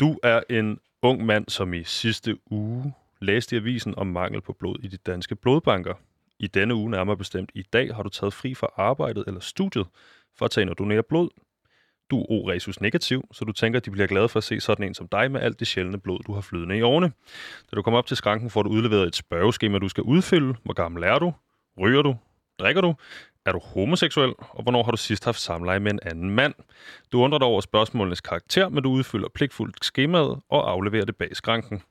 Du er en ung mand, som i sidste uge læste i avisen om mangel på blod i de danske blodbanker. I denne uge, nærmere bestemt i dag, har du taget fri fra arbejdet eller studiet for at tage ind og donere blod. Du er O-resus negativ, så du tænker, at de bliver glade for at se sådan en som dig med alt det sjældne blod, du har flydende i årene. Da du kommer op til skranken, får du udleveret et spørgeskema, du skal udfylde. Hvor gammel er du? Ryger du? Drikker du? Er du homoseksuel? Og hvornår har du sidst haft samleje med en anden mand? Du undrer dig over spørgsmålenes karakter, men du udfylder pligtfuldt skemaet og afleverer det bag skranken.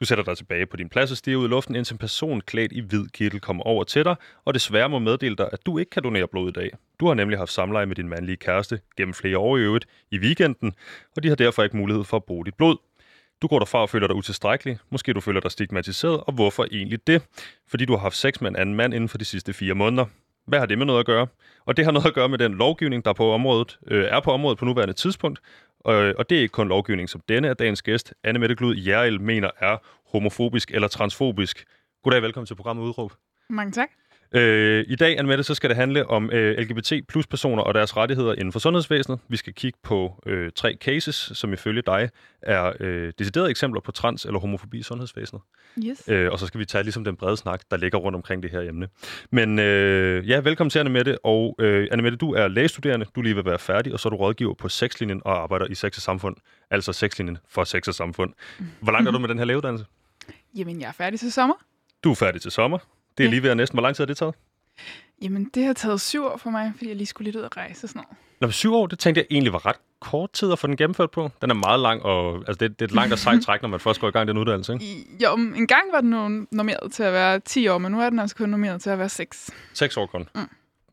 Du sætter dig tilbage på din plads og stiger ud i luften, indtil en person klædt i hvid kittel kommer over til dig, og desværre må meddele dig, at du ikke kan donere blod i dag. Du har nemlig haft samleje med din mandlige kæreste gennem flere år i øvrigt i weekenden, og de har derfor ikke mulighed for at bruge dit blod. Du går derfra og føler dig utilstrækkelig. Måske du føler dig stigmatiseret, og hvorfor egentlig det? Fordi du har haft sex med en anden mand inden for de sidste fire måneder. Hvad har det med noget at gøre? Og det har noget at gøre med den lovgivning, der på området, øh, er på området på nuværende tidspunkt. Og, og det er ikke kun lovgivning, som denne af dagens gæst, Anne Mette Glud Jærel, mener er homofobisk eller transfobisk. Goddag, velkommen til programmet Udråb. Mange tak. Øh, I dag, Anne så skal det handle om øh, LGBT plus personer og deres rettigheder inden for sundhedsvæsenet. Vi skal kigge på øh, tre cases, som ifølge dig er øh, deciderede eksempler på trans- eller homofobi i sundhedsvæsenet. Yes. Øh, og så skal vi tage ligesom den brede snak, der ligger rundt omkring det her emne. Men øh, ja, velkommen til Anne Mette. Og øh, Anne Mette, du er lægestuderende, du er lige ved at være færdig, og så er du rådgiver på sexlinjen og arbejder i Sex og Samfund. Altså sexlinjen for Sex og Samfund. Hvor langt er du med den her lægeuddannelse? Jamen, jeg er færdig til sommer. Du er færdig til sommer. Det er Ja. lige ved at næsten. Hvor lang tid har det taget? Jamen, det har taget syv år for mig, fordi jeg lige skulle lidt ud at rejse og sådan noget. Nå, syv år, det tænkte jeg egentlig var ret kort tid at få den gennemført på. Den er meget lang, og altså, det, det er et langt og sejt træk, når man først går i gang i den uddannelse. Ikke? I, jo, en gang var den normeret til at være 10 år, men nu er den altså kun normeret til at være 6. Seks år kun. Mm.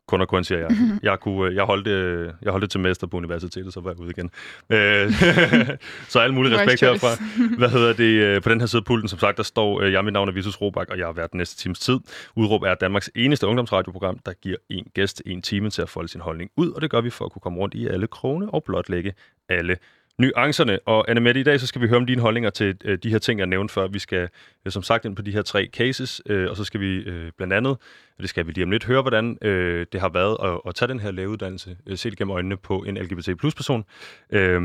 Kun og kun, siger jeg. Jeg, kunne, øh, jeg, holdt, det, jeg holdt til mester på universitetet, så var jeg ude igen. Øh, så al mulig respekt herfra. Hvad hedder det? øh, På den her side af pulten, som sagt, der står, øh, jeg mit navn er Vitus Robak, og jeg har været den næste times tid. Udråb er Danmarks eneste ungdomsradioprogram, der giver en gæst en time til at folde sin holdning ud, og det gør vi for at kunne komme rundt i alle krone og blotlægge alle nuancerne. Og Anne Mette, i dag så skal vi høre om dine holdninger til øh, de her ting, jeg nævnte før. Vi skal øh, som sagt ind på de her tre cases, øh, og så skal vi øh, blandt andet, og det skal vi lige om lidt, høre, hvordan øh, det har været at, at tage den her lægeuddannelse, øh, set gennem øjnene på en LGBT plus person. Øh,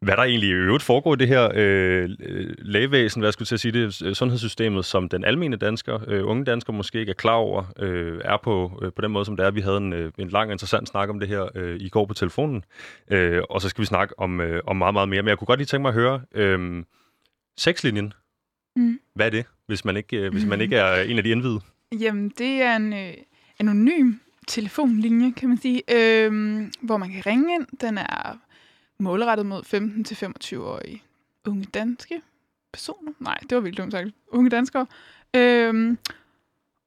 hvad der egentlig i øvrigt foregår i det her øh, lægevæsen, hvad jeg skulle til at sige, det øh, sundhedssystemet, som den almene dansker, øh, unge danskere måske ikke er klar over, øh, er på, øh, på den måde, som det er. Vi havde en, øh, en lang og interessant snak om det her øh, i går på telefonen, øh, og så skal vi snakke om, øh, om meget, meget mere. Men jeg kunne godt lige tænke mig at høre, øh, sexlinjen, Mm. hvad er det, hvis man ikke, øh, hvis man ikke er en af de indvidede? Jamen, det er en øh, anonym telefonlinje, kan man sige, øh, hvor man kan ringe ind. Den er målrettet mod 15-25-årige unge danske personer. Nej, det var virkelig dumt sagt. Unge danskere. Øh,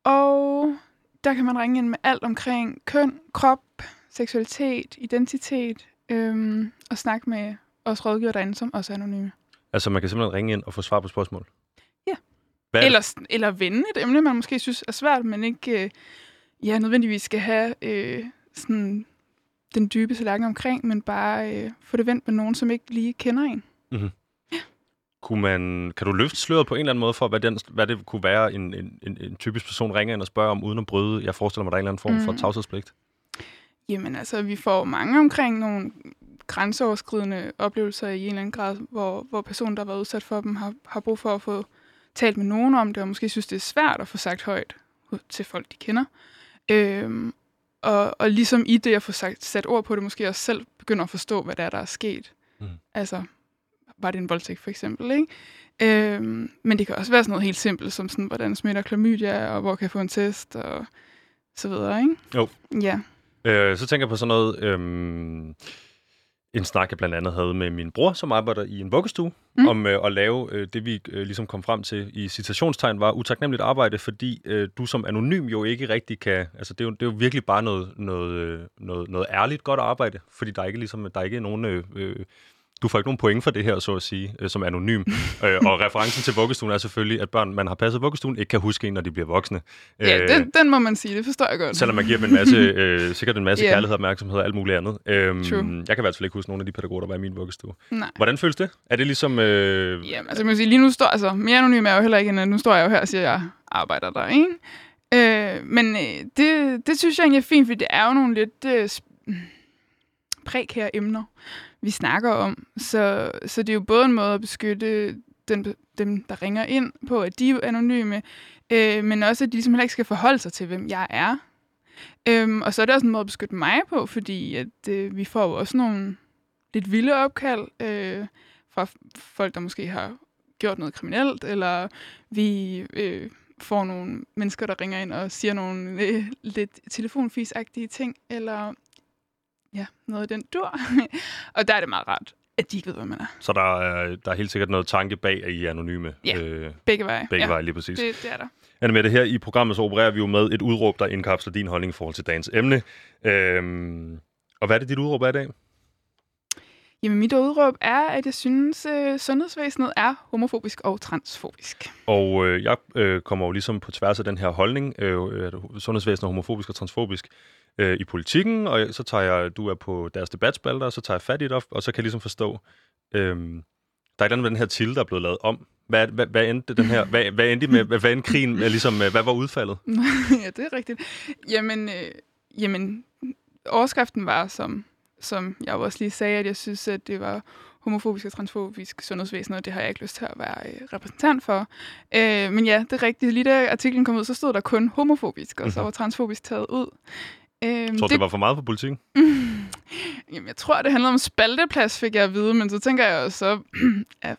og der kan man ringe ind med alt omkring køn, krop, seksualitet, identitet, øh, og snakke med os rådgiver derinde, som også er anonyme. Altså, man kan simpelthen ringe ind og få svar på spørgsmål? Ja. Hvad er? Eller, eller vende et emne, man måske synes er svært, men ikke øh, ja, nødvendigvis skal have øh, sådan den dybe tallerken omkring, men bare øh, få det vendt med nogen, som ikke lige kender en. Kunne man, kan du løfte sløret på en eller anden måde for, hvad, den, hvad det kunne være, en, en, en, en typisk person ringer ind og spørger om, uden at bryde? Jeg forestiller mig, der er en eller anden form for Mm. tavshedspligt. Jamen altså, vi får mange omkring nogle grænseoverskridende oplevelser i en eller anden grad, hvor, hvor personen, der har været udsat for dem, har, har brug for at få talt med nogen om det, og måske synes, det er svært at få sagt højt til folk, de kender. Øhm, og, og ligesom i det at få sagt, sat ord på det, måske også selv begynder at forstå, hvad der er, der er sket. Mm. Altså, var det en voldtægt for eksempel, ikke? Øhm, men det kan også være sådan noget helt simpelt, som sådan, hvordan smitter klamydia, og hvor kan jeg få en test, og så videre, ikke? Jo. Ja. Øh, så tænker jeg på sådan noget... Øhm, en snak, jeg blandt andet havde med min bror, som arbejder i en vuggestue, mm. Om øh, at lave øh, det, vi øh, ligesom kom frem til i citationstegn, var utaknemmeligt arbejde, fordi øh, du som anonym jo ikke rigtig kan... Altså, det er jo, det er jo virkelig bare noget, noget, øh, noget, noget ærligt godt arbejde, fordi der er ikke, ligesom, der er ikke nogen... Øh, øh, du får ikke nogen point for det her, så at sige, øh, som anonym. øh, og referencen til vuggestuen er selvfølgelig, at børn, man har passet vuggestuen, ikke kan huske en, når de bliver voksne. Ja, Øh, den, den må man sige, det forstår jeg godt. Selvom man giver dem en masse, øh, sikkert en masse yeah. kærlighed, opmærksomhed og alt muligt andet. Øhm, True. jeg kan i hvert fald ikke huske nogen af de pædagoger, der var i min vuggestue. Nej. Hvordan føles det? Er det ligesom... Øh, Jamen, altså, man kan sige, lige nu står, altså, mere anonym er jeg jo heller ikke, end at nu står jeg jo her og siger, at jeg arbejder der, ikke? Øh, men øh, det, det synes jeg egentlig er fint, for det er jo nogle lidt øh, sp- prekære emner, vi snakker om. Så, så det er jo både en måde at beskytte den, dem, der ringer ind på, at de er anonyme, øh, men også, at de ligesom ikke skal forholde sig til, hvem jeg er. Øhm, og så er det også en måde at beskytte mig på, fordi at, øh, vi får jo også nogle lidt vilde opkald øh, fra folk, der måske har gjort noget kriminelt, eller vi øh, får nogle mennesker, der ringer ind og siger nogle øh, lidt telefonfisagtige ting, eller ja, noget af den dur. og der er det meget rart, at de ikke ved, hvad man er. Så der er, der er helt sikkert noget tanke bag, at I er anonyme? Ja, øh, begge veje. Begge ja, veje, lige præcis. Det, det er der. Anne med det her i programmet, så opererer vi jo med et udråb, der indkapsler din holdning i forhold til dagens emne. Øhm, og hvad er det, dit udråb er i dag? Jamen, mit udråb er, at jeg synes, øh, sundhedsvæsenet er homofobisk og transfobisk. Og øh, jeg øh, kommer jo ligesom på tværs af den her holdning, øh, at sundhedsvæsenet er homofobisk og transfobisk øh, i politikken, og så tager jeg, du er på deres debatspalter, og så tager jeg fat i det, og så kan jeg ligesom forstå, øh, der er et eller andet med den her til, der er blevet lavet om. Hvad, hvad, hvad endte den her, hvad, hvad endte med, hvad, hvad endte krigen med, ligesom, hvad var udfaldet? ja, det er rigtigt. Jamen, øh, jamen overskriften var, som som jeg også lige sagde, at jeg synes, at det var homofobisk og transfobisk sundhedsvæsen, og det har jeg ikke lyst til at være øh, repræsentant for. Øh, men ja, det er rigtigt. Lige da artiklen kom ud, så stod der kun homofobisk, og så mhm. var transfobisk taget ud. Øh, tror du, det, det var for meget for politikken? Jamen, jeg tror, det handlede om spalteplads, fik jeg at vide, men så tænker jeg også, så, ja,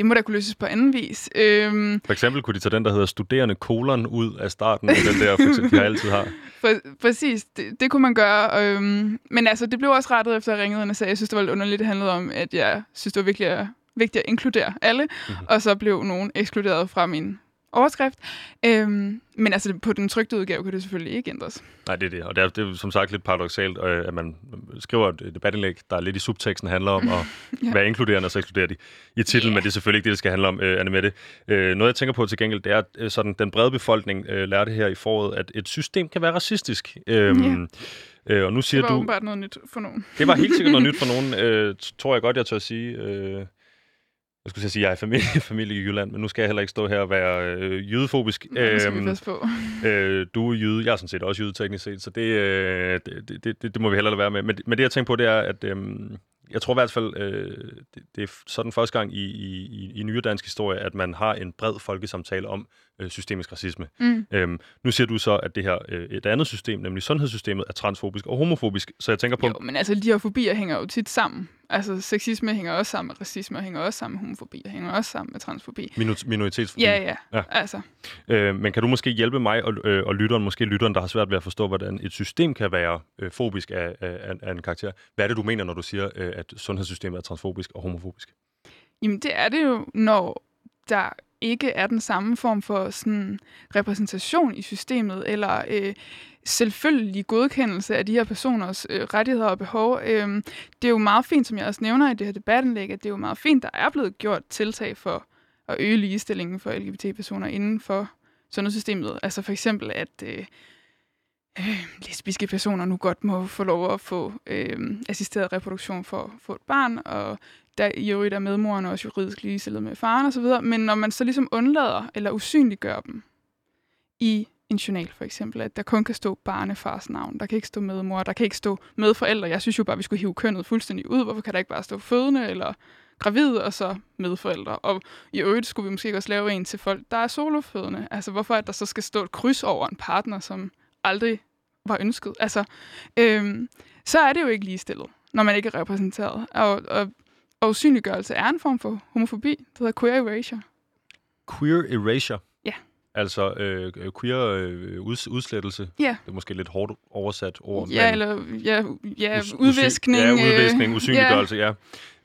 det må da kunne løses på anden vis. Øhm, for eksempel kunne de tage den, der hedder studerende kolon ud af starten af den der, for eksempel, de altid har. For, præcis, det, det kunne man gøre. Øhm, men altså, det blev også rettet efter, at jeg ringede og sagde, jeg synes, det var lidt underligt, det handlede om, at jeg synes, det var vigtigt at, vigtigt at inkludere alle, mm-hmm. og så blev nogen ekskluderet fra min overskrift. Øhm, men altså på den trygte udgave kan det selvfølgelig ikke ændres. Nej, det er det. Og det er, det er som sagt lidt paradoxalt, øh, at man skriver et debatindlæg, der er lidt i subteksten handler om at ja. være inkluderende, og så ekskluderer de i titlen, yeah. men det er selvfølgelig ikke det, det skal handle om, øh, Anne Mette. Øh, noget, jeg tænker på til gengæld, det er, at øh, sådan, den brede befolkning øh, lærte her i foråret, at et system kan være racistisk. Øhm, yeah. Øh, og nu siger det var du, noget nyt for nogen. Det var helt sikkert noget nyt for nogen, øh, tror jeg godt, jeg tør at sige. Øh, jeg skulle sige, at jeg er familie, familie i Jylland, men nu skal jeg heller ikke stå her og være øh, jødefobisk. Nå, skal øhm, vi på. øh, du er jøde, jeg er sådan set også jøde teknisk set, så det, øh, det, det, det, det må vi heller lade være med. Men, men det, jeg tænker på, det er, at øh, jeg tror i hvert fald, øh, det, det er sådan første gang i, i, i nyere dansk historie, at man har en bred folkesamtale om øh, systemisk racisme. Mm. Øhm, nu siger du så, at det her øh, et andet system, nemlig sundhedssystemet, er transfobisk og homofobisk. Så jeg tænker på... Jo, men altså, de her fobier hænger jo tit sammen. Altså, sexisme hænger også sammen med racisme, hænger også sammen med homofobi, hænger også sammen med transfobi. Minor- minoritetsfobi. Ja, ja. ja. Altså. Øh, men kan du måske hjælpe mig og, øh, og lytteren, måske lytteren, der har svært ved at forstå, hvordan et system kan være øh, fobisk af, af, af en karakter? Hvad er det, du mener, når du siger, øh, at sundhedssystemet er transfobisk og homofobisk? Jamen, det er det jo, når der ikke er den samme form for sådan repræsentation i systemet, eller øh, selvfølgelig godkendelse af de her personers øh, rettigheder og behov. Øh, det er jo meget fint, som jeg også nævner i det her debattenlæg, at det er jo meget fint, der er blevet gjort tiltag for at øge ligestillingen for LGBT-personer inden for sundhedssystemet. Altså for eksempel, at øh, øh, lesbiske personer nu godt må få lov at få øh, assisteret reproduktion for at få et barn, og der i øvrigt er medmoren også juridisk ligestillet med faren osv., men når man så ligesom undlader eller usynliggør dem i en journal for eksempel, at der kun kan stå barnefars navn, der kan ikke stå medmor, der kan ikke stå medforældre. Jeg synes jo bare, at vi skulle hive kønnet fuldstændig ud. Hvorfor kan der ikke bare stå fødende eller gravid og så medforældre? Og i øvrigt skulle vi måske også lave en til folk, der er solofødende. Altså hvorfor at der så skal stå et kryds over en partner, som aldrig var ønsket? Altså, øhm, så er det jo ikke ligestillet, når man ikke er repræsenteret. Og, og og usynliggørelse er en form for homofobi, der hedder queer erasure. Queer erasure? Ja. Altså øh, queer øh, uds- udslettelse? Ja. Det er måske lidt hårdt oversat ord. Ja, men eller ja, ja, us- udviskning. Ja, udviskning, øh, usynliggørelse, ja.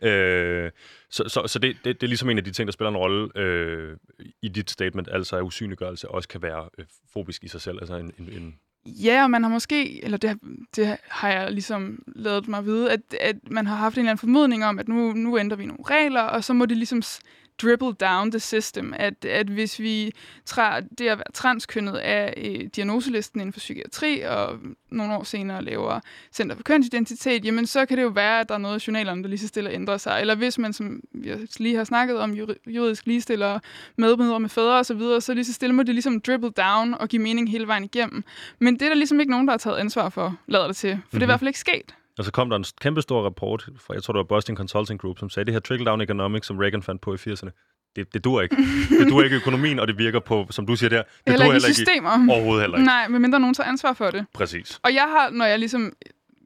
ja. Øh, så så, så det, det, det er ligesom en af de ting, der spiller en rolle øh, i dit statement, altså at usynliggørelse også kan være øh, fobisk i sig selv, altså en, en, en Ja, og man har måske, eller det, det har jeg ligesom lavet mig vide, at, at man har haft en eller anden formodning om, at nu, nu ændrer vi nogle regler, og så må det ligesom dribble down the system, at, at hvis vi træder det at være transkønnet af øh, diagnoselisten inden for psykiatri, og nogle år senere laver Center for Kønsidentitet, jamen så kan det jo være, at der er noget i journalerne, der lige så stille ændrer sig. Eller hvis man, som vi lige har snakket om, juridisk ligestiller medmødre med fædre osv., så, så lige så stille må det ligesom dribble down og give mening hele vejen igennem. Men det er der ligesom ikke nogen, der har taget ansvar for, lader det til. For mm-hmm. det er i mhm. hvert fald ikke sket. Og så kom der en kæmpe stor rapport fra, jeg tror det var Boston Consulting Group, som sagde, det her trickle-down economics, som Reagan fandt på i 80'erne, det, det dur ikke. Det dur ikke økonomien, og det virker på, som du siger der, det heller dur heller ikke systemer. overhovedet heller ikke. Nej, medmindre nogen tager ansvar for det. Præcis. Og jeg har, når jeg ligesom,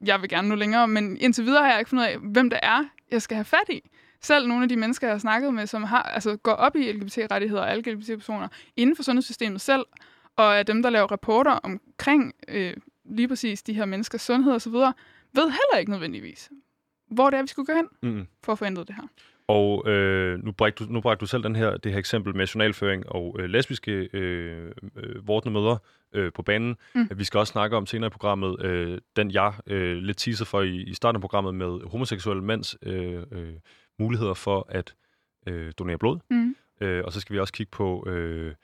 jeg vil gerne nu længere, men indtil videre har jeg ikke fundet af, hvem det er, jeg skal have fat i. Selv nogle af de mennesker, jeg har snakket med, som har, altså, går op i LGBT-rettigheder og alle LGBT-personer inden for sundhedssystemet selv, og er dem, der laver rapporter omkring øh, lige præcis de her menneskers sundhed osv., ved heller ikke nødvendigvis, hvor det er, vi skulle gå hen Mm. for at få ændret det her. Og øh, nu, bragte du, nu bragte du selv den her, det her eksempel med journalføring og øh, lesbiske øh, øh, vortende mødre øh, på banen. Mm. Vi skal også snakke om senere i programmet, øh, den jeg øh, lidt teaser for i, i starten af programmet med homoseksuelle mænds øh, øh, muligheder for at øh, donere blod. Mm. Øh, og så skal vi også kigge på øh,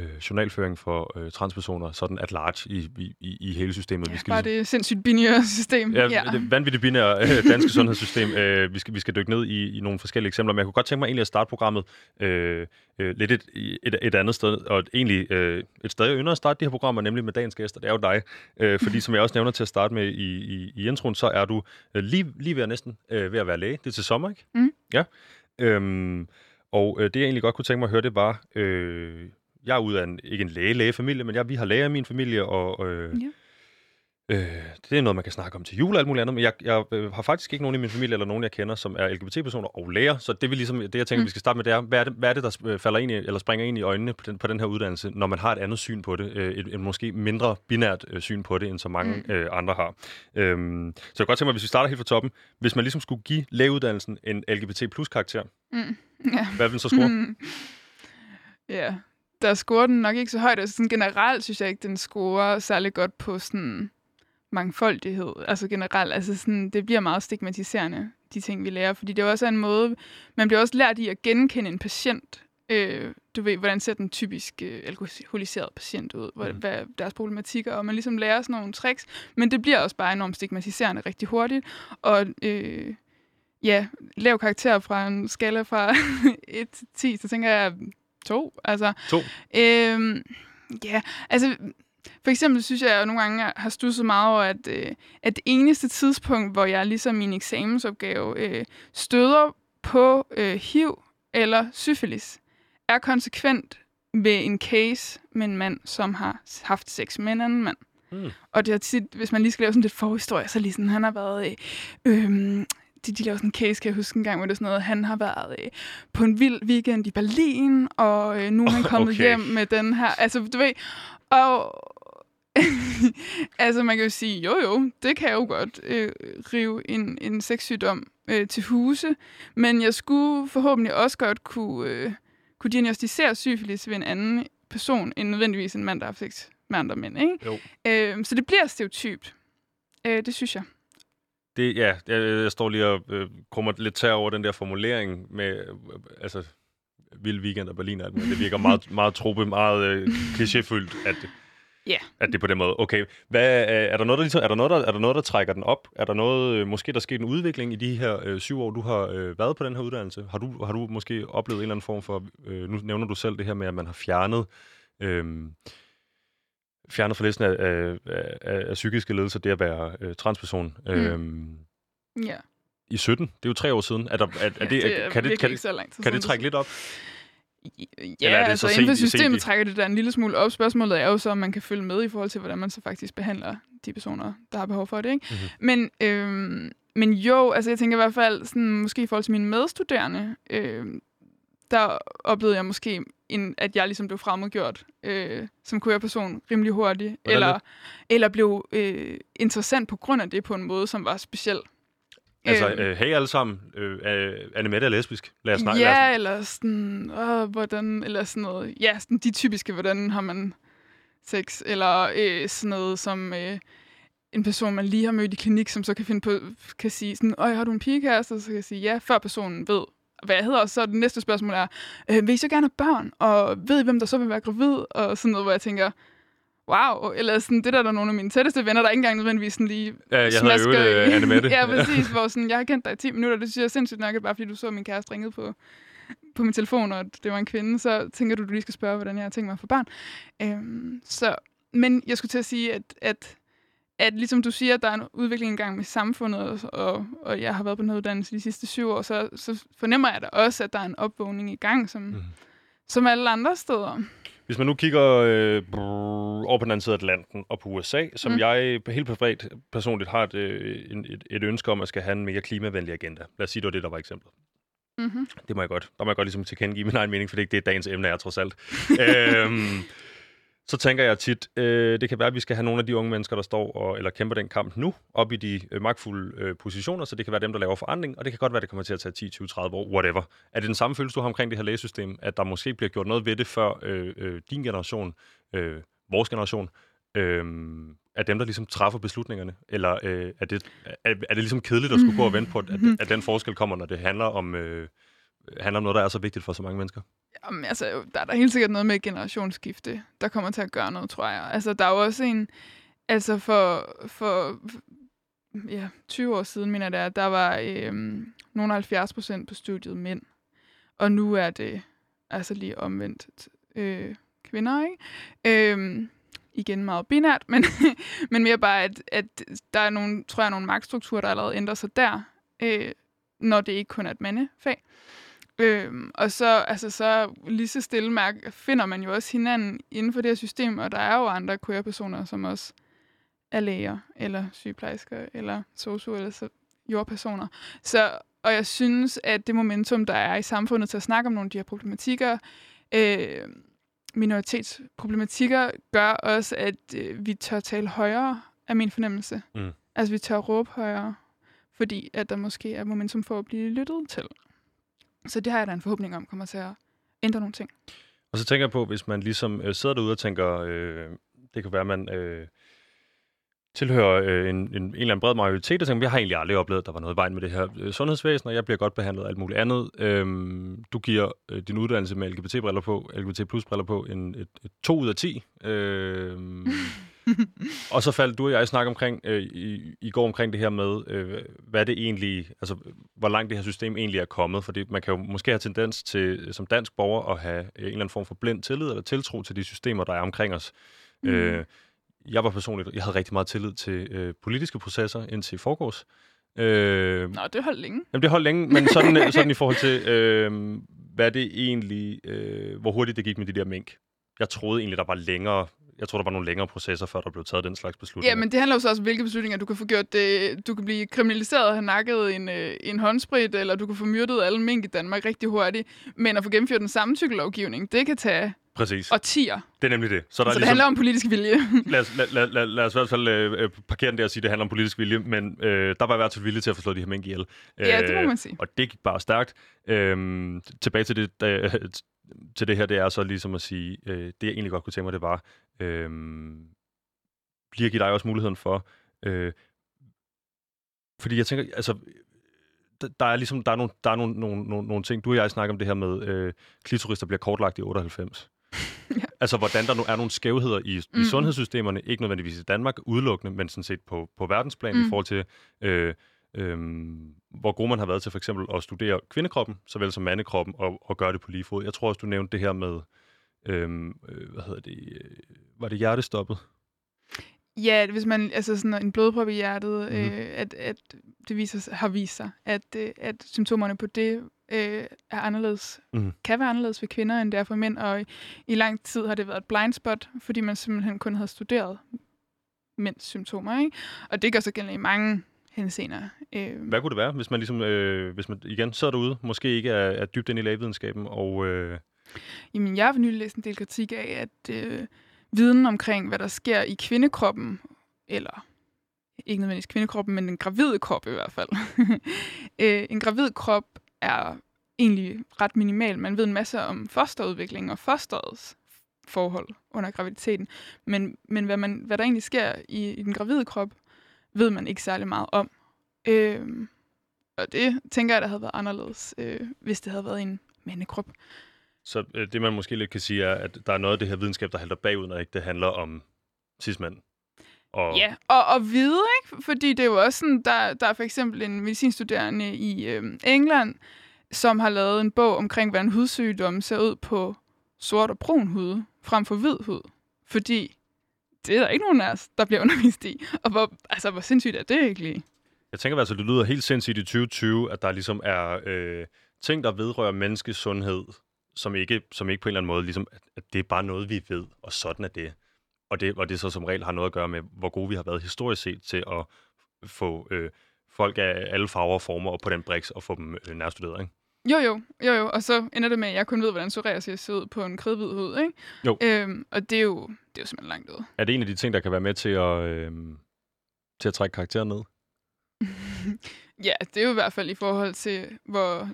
øh, journalføring for øh, transpersoner, sådan at large i, i, i, hele systemet. Ja, vi skal bare ligesom- det sindssygt binære system. Ja, ja. det vanvittigt binære øh, danske sundhedssystem. Øh, vi, skal, vi skal dykke ned i, i nogle forskellige eksempler, men jeg kunne godt tænke mig egentlig at starte programmet øh, øh, lidt et, et, et andet sted, og egentlig øh, et sted, jeg ynder at starte de her programmer, nemlig med dagens gæster, det er jo dig. Øh, fordi som jeg også nævner til at starte med i, i, i introen, så er du øh, lige, lige ved at næsten øh, ved at være læge. Det er til sommer, ikke? Mm. Ja. Øhm, og øh, det jeg egentlig godt kunne tænke mig at høre, det var, øh, jeg er ud af en, ikke en læge-lægefamilie, men jeg, vi har læger i min familie, og øh, Ja. Øh, det er noget, man kan snakke om til jul og alt muligt andet, men jeg, jeg øh, har faktisk ikke nogen i min familie eller nogen, jeg kender, som er LGBT-personer og læger, så det, vil ligesom, det jeg tænker, mm. Vi skal starte med, det er, hvad er det, hvad er det der falder ind i, eller springer ind i øjnene på den, på den her uddannelse, når man har et andet syn på det, øh, et, et måske mindre binært øh, syn på det, end så mange mm. Øh, andre har. Øhm, så jeg kan godt tænke mig, hvis vi starter helt fra toppen, hvis man ligesom skulle give lægeuddannelsen en LGBT plus karakter, Mm. Ja. hvad vil den så score? Mm. Ja, der scorer den nok ikke så højt. Altså sådan generelt synes jeg ikke, den scorer særlig godt på sådan mangfoldighed. Altså generelt, altså sådan, det bliver meget stigmatiserende, de ting, vi lærer. Fordi det er også en måde, man bliver også lært i at genkende en patient. Øh, du ved, hvordan ser den typisk øh, alkoholiseret patient ud? Hvad, mm. hvad er deres problematikker? Og man ligesom lærer sådan nogle tricks. Men det bliver også bare enormt stigmatiserende rigtig hurtigt. Og øh, ja, lav karakter fra en skala fra 1 til 10, så tænker jeg to. Altså, To. Øhm, ja, altså for eksempel synes jeg, at jeg nogle gange har stusset meget over, at, øh, at det eneste tidspunkt, hvor jeg ligesom min eksamensopgave øh, støder på øh, HIV eller syfilis, er konsekvent ved en case med en mand, som har haft sex med en anden mand. Mm. Og det er tit, hvis man lige skal lave sådan lidt forhistorie, så lige sådan, han har været... Øh, øh, de, de lavede sådan en case, kan jeg huske en gang, hvor det er sådan noget, han har været øh, på en vild weekend i Berlin, og øh, nu er han kommet Okay. hjem med den her, altså du ved, og altså man kan jo sige, jo jo, det kan jeg jo godt øh, rive en, en sexsygdom øh, til huse, men jeg skulle forhåbentlig også godt kunne, øh, kunne diagnostisere syfilis ved en anden person, end nødvendigvis en mand, der har haft sex med andre mænd, ikke? Jo. Øh, så det bliver stereotypt. Øh, det synes jeg. Det, ja, jeg, jeg står lige og øh, krummer lidt tær over den der formulering med, øh, altså, vild weekend og Berlin alt. Det virker meget, meget trope, meget øh, klichéfyldt, at, Ja. at det er på den måde. Okay, hvad, er, er, der noget, der, ligesom, er, der noget, der, er der noget, der trækker den op? Er der noget, øh, måske der er sket en udvikling i de her øh, syv år, du har øh, været på den her uddannelse? Har du, har du måske oplevet en eller anden form for, øh, nu nævner du selv det her med, at man har fjernet, øh, fjernet fra listen af, af, af, af psykiske ledelser, det at være øh, transperson. Mm. Øh, Ja. i 17. Det er jo tre år siden. Er der, er, er det, ja, det er kan, det, kan, det, så lang tid kan det trække lidt op? Ja, Eller er det altså så inden for systemet i- trækker det da en lille smule op. Spørgsmålet er jo så, om man kan følge med i forhold til, hvordan man så faktisk behandler de personer, der har behov for det. Ikke? Mhm. Men, øhm, men jo, altså jeg tænker i hvert fald, sådan, måske i forhold til mine medstuderende, øhm, der oplevede jeg måske, en, at jeg ligesom blev fremmedgjort øh, som queer-person rimelig hurtigt, Hvordan eller, det? eller blev øh, interessant på grund af det på en måde, som var speciel. Altså, Øhm. øh, hey alle sammen, øh, Annemette er lesbisk. Lad os snakke. Ja, lad os, eller sådan, åh, hvordan, eller sådan noget. Ja, sådan de typiske, hvordan har man sex, eller øh, sådan noget som øh, en person, man lige har mødt i klinik, som så kan finde på, kan sige sådan, åh, har du en pigekæreste? Og så kan jeg sige, ja, før personen ved, hvad jeg hedder. Og så det næste spørgsmål er, øh, vil I så gerne have børn? Og ved I, hvem der så vil være gravid? Og sådan noget, hvor jeg tænker, wow, eller sådan, det der er der nogle af mine tætteste venner, der ikke engang nødvendigvis sådan lige ja, jeg smasker jo øh, i- Annemette. ja, præcis. Hvor sådan, jeg har kendt dig i 10 minutter, det synes jeg er sindssygt nok, at bare fordi du så at min kæreste ringede på, på min telefon, og det var en kvinde, så tænker du, du lige skal spørge, hvordan jeg har tænkt mig at få barn. Øhm, så, men jeg skulle til at sige, at, at, at ligesom du siger, at der er en udvikling engang med samfundet, og, og, jeg har været på noget uddannelse de sidste syv år, så, så fornemmer jeg da også, at der er en opvågning i gang, som, mm. som alle andre steder. Hvis man nu kigger øh, brrr, over på den anden side af Atlanten og på USA, som mm. jeg helt privat personligt har et, øh, et, et ønske om, at skal have en mere klimavenlig agenda. Lad os sige, det var det, der var eksemplet. Mm-hmm. Det må jeg godt. Der må jeg godt ligesom tilkendegive min egen mening, for det er ikke det, dagens emne er, trods alt. øhm, så tænker jeg tit, øh, det kan være, at vi skal have nogle af de unge mennesker, der står og, eller kæmper den kamp nu, op i de øh, magtfulde øh, positioner, så det kan være dem, der laver forandring, og det kan godt være, det kommer til at tage 10, 20, 30 år, whatever. Er det den samme følelse, du har omkring det her lægesystem, at der måske bliver gjort noget ved det, før øh, øh, din generation, øh, vores generation, øh, er dem, der ligesom træffer beslutningerne? Eller øh, er, det, er, er det ligesom kedeligt at skulle gå og vente på, at, at den forskel kommer, når det handler om... Øh, handler om noget, der er så vigtigt for så mange mennesker? Jamen, altså, der er der helt sikkert noget med generationsskifte, der kommer til at gøre noget, tror jeg. Altså, der er jo også en... Altså, for, for ja, 20 år siden, mener jeg, der var øhm, nogle 70 procent på studiet mænd. Og nu er det altså lige omvendt øh, kvinder, ikke? Øhm, igen meget binært, men, men mere bare, at, at der er nogle, tror jeg, nogle magtstrukturer, der allerede ændrer sig der, øh, når det ikke kun er et mandefag. Øhm, og så, altså, så lige så stille mærke, finder man jo også hinanden inden for det her system, og der er jo andre queer-personer, som også er læger, eller sygeplejersker, eller sosu, eller så jordpersoner. Så, og jeg synes, at det momentum, der er i samfundet til at snakke om nogle af de her problematikker, øh, minoritetsproblematikker, gør også, at øh, vi tør tale højere, af min fornemmelse. Mm. Altså, vi tør råbe højere, fordi at der måske er momentum for at blive lyttet til. Så det har jeg da en forhåbning om kommer til at ændre nogle ting. Og så tænker jeg på, hvis man ligesom øh, sidder derude og tænker, øh, det kan være, at man øh, tilhører øh, en, en, en eller anden bred majoritet, og tænker, jeg har egentlig aldrig oplevet, at der var noget i vejen med det her øh, sundhedsvæsen, og jeg bliver godt behandlet af alt muligt andet. Øh, du giver øh, din uddannelse med LGBT-briller på, LGBT plus-briller på, en, et, et 2 ud af 10. Øh, og så faldt du og jeg i snak omkring, øh, i, i går omkring det her med, øh, hvad det egentlig, altså hvor langt det her system egentlig er kommet. Fordi man kan jo måske have tendens til, som dansk borger, at have en eller anden form for blind tillid eller tiltro til de systemer, der er omkring os. Mm. Øh, jeg var personligt, jeg havde rigtig meget tillid til øh, politiske processer indtil i forgårs. Øh, Nå, det holdt længe. Jamen, det holdt længe, men sådan, sådan i forhold til, øh, hvad det egentlig, øh, hvor hurtigt det gik med de der mink. Jeg troede egentlig, der var længere jeg tror, der var nogle længere processer, før der blev taget den slags beslutninger. Ja, men det handler jo så også om, hvilke beslutninger du kan få gjort. Det, du kan blive kriminaliseret og have nakket en, øh, en håndsprit, eller du kan få myrdet alle mink i Danmark rigtig hurtigt. Men at få gennemført den samme cykellovgivning, det kan tage Præcis. årtier. Det er nemlig det. Så, der så er ligesom, det handler om politisk vilje. lad, os, lad, lad, lad, lad os i hvert fald øh, parkere den der og sige, at det handler om politisk vilje, men øh, der var i hvert fald vilje til at få slået de her mink ihjel. Ja, det må man sige. Og det gik bare stærkt. Øh, tilbage til det, da, til det her, det er så ligesom at sige, øh, det jeg egentlig godt kunne tænke mig, det var, øh, lige at give dig også muligheden for, øh, fordi jeg tænker, altså, der, der er ligesom, der er, nogle, der er nogle, nogle, nogle, nogle ting, du og jeg snakker om det her med, øh, klitorister bliver kortlagt i 98. ja. Altså, hvordan der nu er nogle skævheder i, mm. i sundhedssystemerne, ikke nødvendigvis i Danmark udelukkende, men sådan set på, på verdensplan mm. i forhold til, øh, øhm, hvor god man har været til for eksempel at studere kvindekroppen, såvel som mandekroppen, og, og gøre det på lige fod. Jeg tror også, du nævnte det her med, øhm, øh, hvad hedder det, øh, var det hjertestoppet? Ja, hvis man, altså sådan en blodprop i hjertet, mm-hmm. øh, at, at det viser, har vist sig, at, øh, at symptomerne på det øh, er anderledes, mm. kan være anderledes for kvinder, end det er for mænd, og i, i lang tid har det været et blind spot, fordi man simpelthen kun havde studeret mænds symptomer, ikke? Og det gør sig gældende i mange henseender. Øh. Hvad kunne det være, hvis man ligesom, øh, hvis man igen sidder derude, måske ikke er, er dybt ind i lægevidenskaben, og... Øh... Jamen, jeg har for nylig læst en del kritik af, at øh, viden omkring, hvad der sker i kvindekroppen, eller ikke nødvendigvis kvindekroppen, men den gravide krop i hvert fald. øh, en gravid krop er egentlig ret minimal. Man ved en masse om fosterudvikling og fosterets forhold under graviditeten. Men, men hvad, man, hvad der egentlig sker i, i den gravide krop, ved man ikke særlig meget om. Øh, og det tænker jeg, der havde været anderledes, øh, hvis det havde været en mandekrop. Så øh, det, man måske lidt kan sige, er, at der er noget af det her videnskab, der halter bagud, når ikke det handler om cis-mænd. Og... Ja, og, og vide, ikke? Fordi det er jo også sådan, der, der er for eksempel en medicinstuderende i øh, England, som har lavet en bog omkring, hvordan hudsygdomme ser ud på sort og brun hud, frem for hvid hud. Fordi det er der ikke nogen af os, der bliver undervist i. Og hvor, altså, hvor sindssygt er det egentlig? Jeg tænker altså, det lyder helt sindssygt i 2020, at der ligesom er øh, ting, der vedrører menneskets sundhed, som ikke, som ikke på en eller anden måde, ligesom, at, at det er bare noget, vi ved, og sådan er det. Og det, og det så som regel har noget at gøre med, hvor gode vi har været historisk set til at få øh, folk af alle farver og former op på den briks og få dem øh, nærstuderet, ikke? Jo, jo, jo, jo. Og så ender det med, at jeg kun ved, hvordan psoriasis ser ud på en kridhvid hud, ikke? Jo. Øhm, og det er, jo, det er jo simpelthen langt ud. Er det en af de ting, der kan være med til at, øh, til at trække karakteren ned? ja, det er jo i hvert fald i forhold til, hvor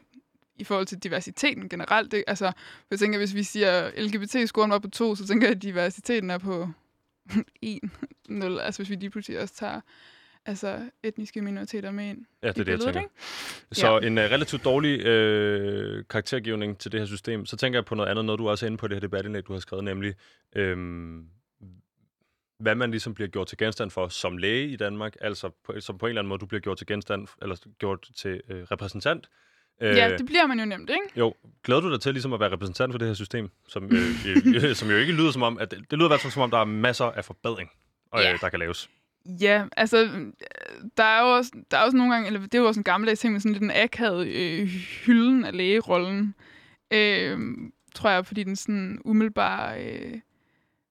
i forhold til diversiteten generelt. Det, altså, jeg tænker, hvis vi siger, LGBT-scoren var på to, så tænker jeg, at diversiteten er på 1, 0. Altså, hvis vi lige pludselig også tager altså, etniske minoriteter med ind. Ja, det er det, jeg tænker. Ikke? Så ja. en uh, relativt dårlig øh, karaktergivning til det her system. Så tænker jeg på noget andet, noget du også er inde på det her debatindlæg, du har skrevet, nemlig øhm, hvad man ligesom bliver gjort til genstand for som læge i Danmark, altså på, som på en eller anden måde, du bliver gjort til genstand, eller gjort til øh, repræsentant. Ja, det bliver man jo nemt, ikke? Jo. Glæder du dig til ligesom at være repræsentant for det her system, som, øh, øh, som jo ikke lyder som om, at det, det lyder i hvert fald som om, der er masser af forbedring, og, Ja. øh, der kan laves. Ja, altså, der er jo også, der er også nogle gange, eller det er jo også en gammeldags ting med sådan lidt en akavet øh, hylden af lægerollen. Øh, tror jeg, fordi den sådan umiddelbar, øh,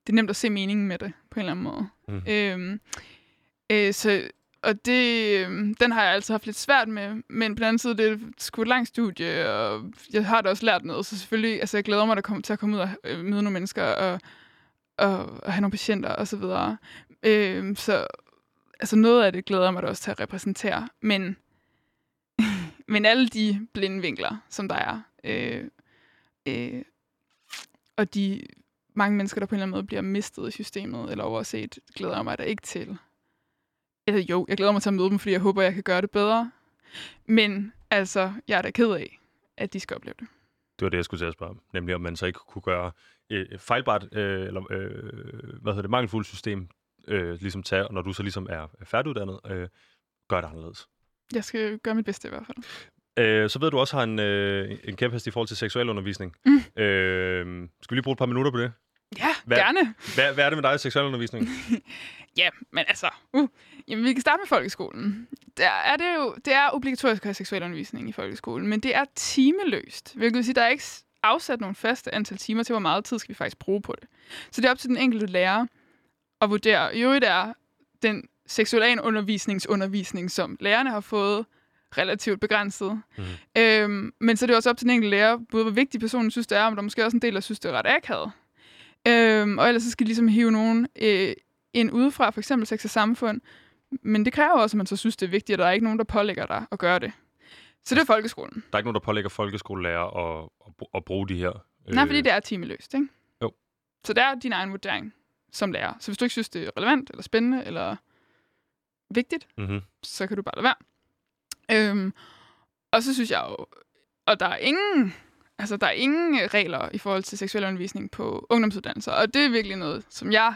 det er nemt at se meningen med det, på en eller anden måde. Mhm. Øh, øh, så, og det, øh, den har jeg altså haft lidt svært med, men på den anden side, det er sgu et langt studie, og jeg har da også lært noget, så selvfølgelig, altså jeg glæder mig der kommer, til at komme ud og øh, møde nogle mennesker, og, og, og have nogle patienter, og så videre. Øh, så altså noget af det glæder jeg mig da også til at repræsentere, men, men alle de blinde vinkler, som der er, øh, øh, og de mange mennesker, der på en eller anden måde bliver mistet i systemet eller overset, glæder jeg mig da ikke til. Eller jo, jeg glæder mig til at møde dem, fordi jeg håber, jeg kan gøre det bedre. Men altså, jeg er da ked af, at de skal opleve det. Det var det, jeg skulle til at spørge om. Nemlig, om man så ikke kunne gøre et fejlbart, øh, eller øh, hvad hedder det, mangelfuldt system, øh, ligesom tage, og når du så ligesom er færdiguddannet, øh, gør det anderledes. Jeg skal gøre mit bedste i hvert fald. Øh, så ved du også har en, øh, en kæphest i forhold til seksualundervisning. Mm. Øh, skal vi lige bruge et par minutter på det? Ja, Hvad- gerne. Hvad, hvad er det med dig i seksualundervisning? Ja, men altså, uh, jamen, vi kan starte med folkeskolen. Der er det jo, det er obligatorisk at have seksualundervisning i folkeskolen, men det er timeløst, hvilket vil sige, der er ikke afsat nogle faste antal timer til, hvor meget tid skal vi faktisk bruge på det. Så det er op til den enkelte lærer at vurdere. I øvrigt er den seksualundervisningsundervisning, som lærerne har fået, relativt begrænset. Mhm. Øhm, men så er det også op til den enkelte lærer, både hvor vigtig personen synes, det er, om der er måske også en del, der synes, det er ret akavet. Øhm, og ellers så skal de ligesom hive nogen øh, ind udefra, for eksempel sex og samfund. Men det kræver også, at man så synes, det er vigtigt, at der er ikke nogen, der pålægger dig at gøre det. Så det er folkeskolen. Der er ikke nogen, der pålægger folkeskolelærer at, at, at bruge de her... Øh. Nej, fordi det er timeløst, ikke? Jo. Så det er din egen vurdering som lærer. Så hvis du ikke synes, det er relevant, eller spændende, eller vigtigt, Mm-hmm. så kan du bare lade være. Øhm, og så synes jeg jo, og der er ingen, altså der er ingen regler i forhold til seksuel undervisning på ungdomsuddannelser, og det er virkelig noget, som jeg,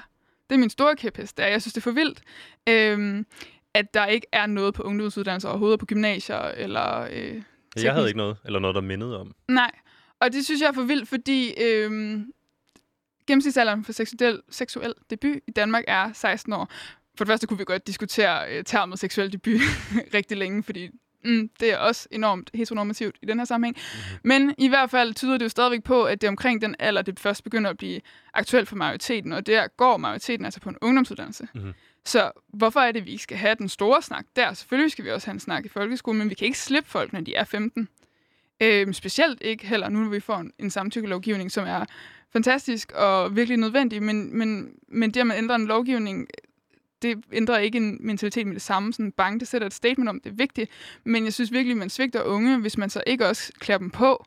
det er min store kæphest, det er, jeg synes, det er for vildt, øhm, at der ikke er noget på ungdomsuddannelser overhovedet på gymnasier, eller... Øh, Jeg havde teknisk- ikke noget, eller noget, der mindede om. Nej, og det synes jeg er for vildt, fordi øhm, gennemsnitsalderen for seksuel, seksuel debut i Danmark er 16 år. For det første kunne vi godt diskutere øh, termet seksuel debut rigtig længe, fordi mm, det er også enormt heteronormativt i den her sammenhæng. Mm-hmm. Men i hvert fald tyder det jo stadigvæk på, at det er omkring den alder, det først begynder at blive aktuelt for majoriteten, og der går majoriteten altså på en ungdomsuddannelse. Mhm. Så hvorfor er det, at vi ikke skal have den store snak der? Selvfølgelig skal vi også have en snak i folkeskolen, men vi kan ikke slippe folk, når de er 15. Øhm, specielt ikke heller nu, når vi får en, en samtykkelovgivning, som er fantastisk og virkelig nødvendig, men, men, men det, at man ændrer en lovgivning, det ændrer ikke en mentalitet med det samme. Sådan bang, det sætter et statement om, det er vigtigt. Men jeg synes virkelig, man svigter unge, hvis man så ikke også klæder dem på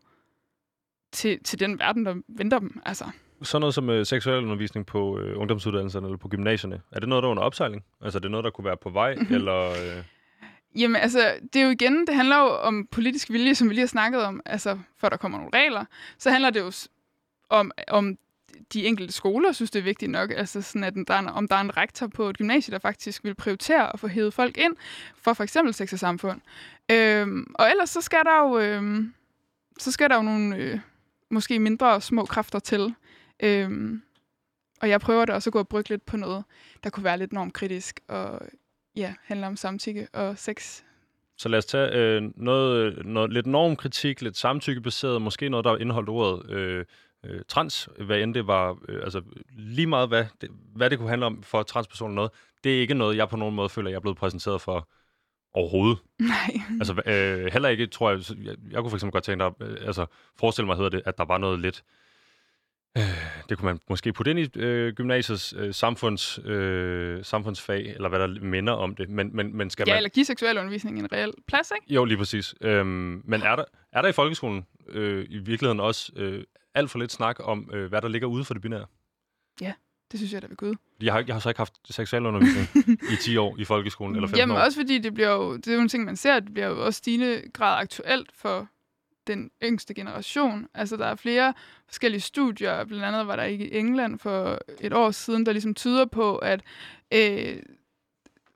til, til den verden, der venter dem. Altså, Sådan noget som øh, seksualundervisning på øh, ungdomsuddannelserne eller på gymnasierne, er det noget, der er under opsejling? Altså er det noget, der kunne være på vej, Mhm. eller... Øh... Jamen altså, det er jo igen, det handler jo om politisk vilje, som vi lige har snakket om, altså for der kommer nogle regler. Så handler det jo om, om de enkelte skoler synes, det er vigtigt nok, altså sådan, at der er, en- om der er en rektor på et gymnasie, der faktisk vil prioritere at få hævet folk ind for for eksempel sex og samfund. Øhm, og ellers så skal der jo, øhm, så skal der jo nogle øh, måske mindre små kræfter til. Øhm, og jeg prøver da også at gå og brygge lidt på noget, der kunne være lidt normkritisk og ja, handler om samtykke og sex. Så lad os tage øh, noget, noget lidt normkritik, lidt samtykkebaseret, måske noget, der indeholdt ordet øh, øh, trans, hvad end det var, øh, altså lige meget hvad det, hvad det kunne handle om for transpersoner noget, det er ikke noget, jeg på nogen måde føler, jeg er blevet præsenteret for overhovedet. Nej. Altså øh, heller ikke, tror jeg, jeg, jeg kunne for eksempel godt tænke dig, øh, altså forestille mig, hedder det, at der var noget lidt, øh, det kunne man måske putte ind i øh, gymnasiets øh, samfunds, øh, samfundsfag, eller hvad der minder om det, men, men, men skal Ja, man... eller give seksuel undervisning en reel plads, ikke? Jo, lige præcis. Øhm, men er der, er der i folkeskolen øh, i virkeligheden også øh, alt for lidt snak om, øh, hvad der ligger ude for det binære? Det synes jeg da ved Gud. Jeg har, jeg har så ikke haft seksualundervisning i 10 år i folkeskolen, eller 15 Jamen år. også fordi det bliver jo, det er jo en ting, man ser, det bliver jo også stigende grad aktuelt for den yngste generation. Altså, der er flere forskellige studier, blandt andet var der ikke i England for et år siden, der ligesom tyder på, at øh,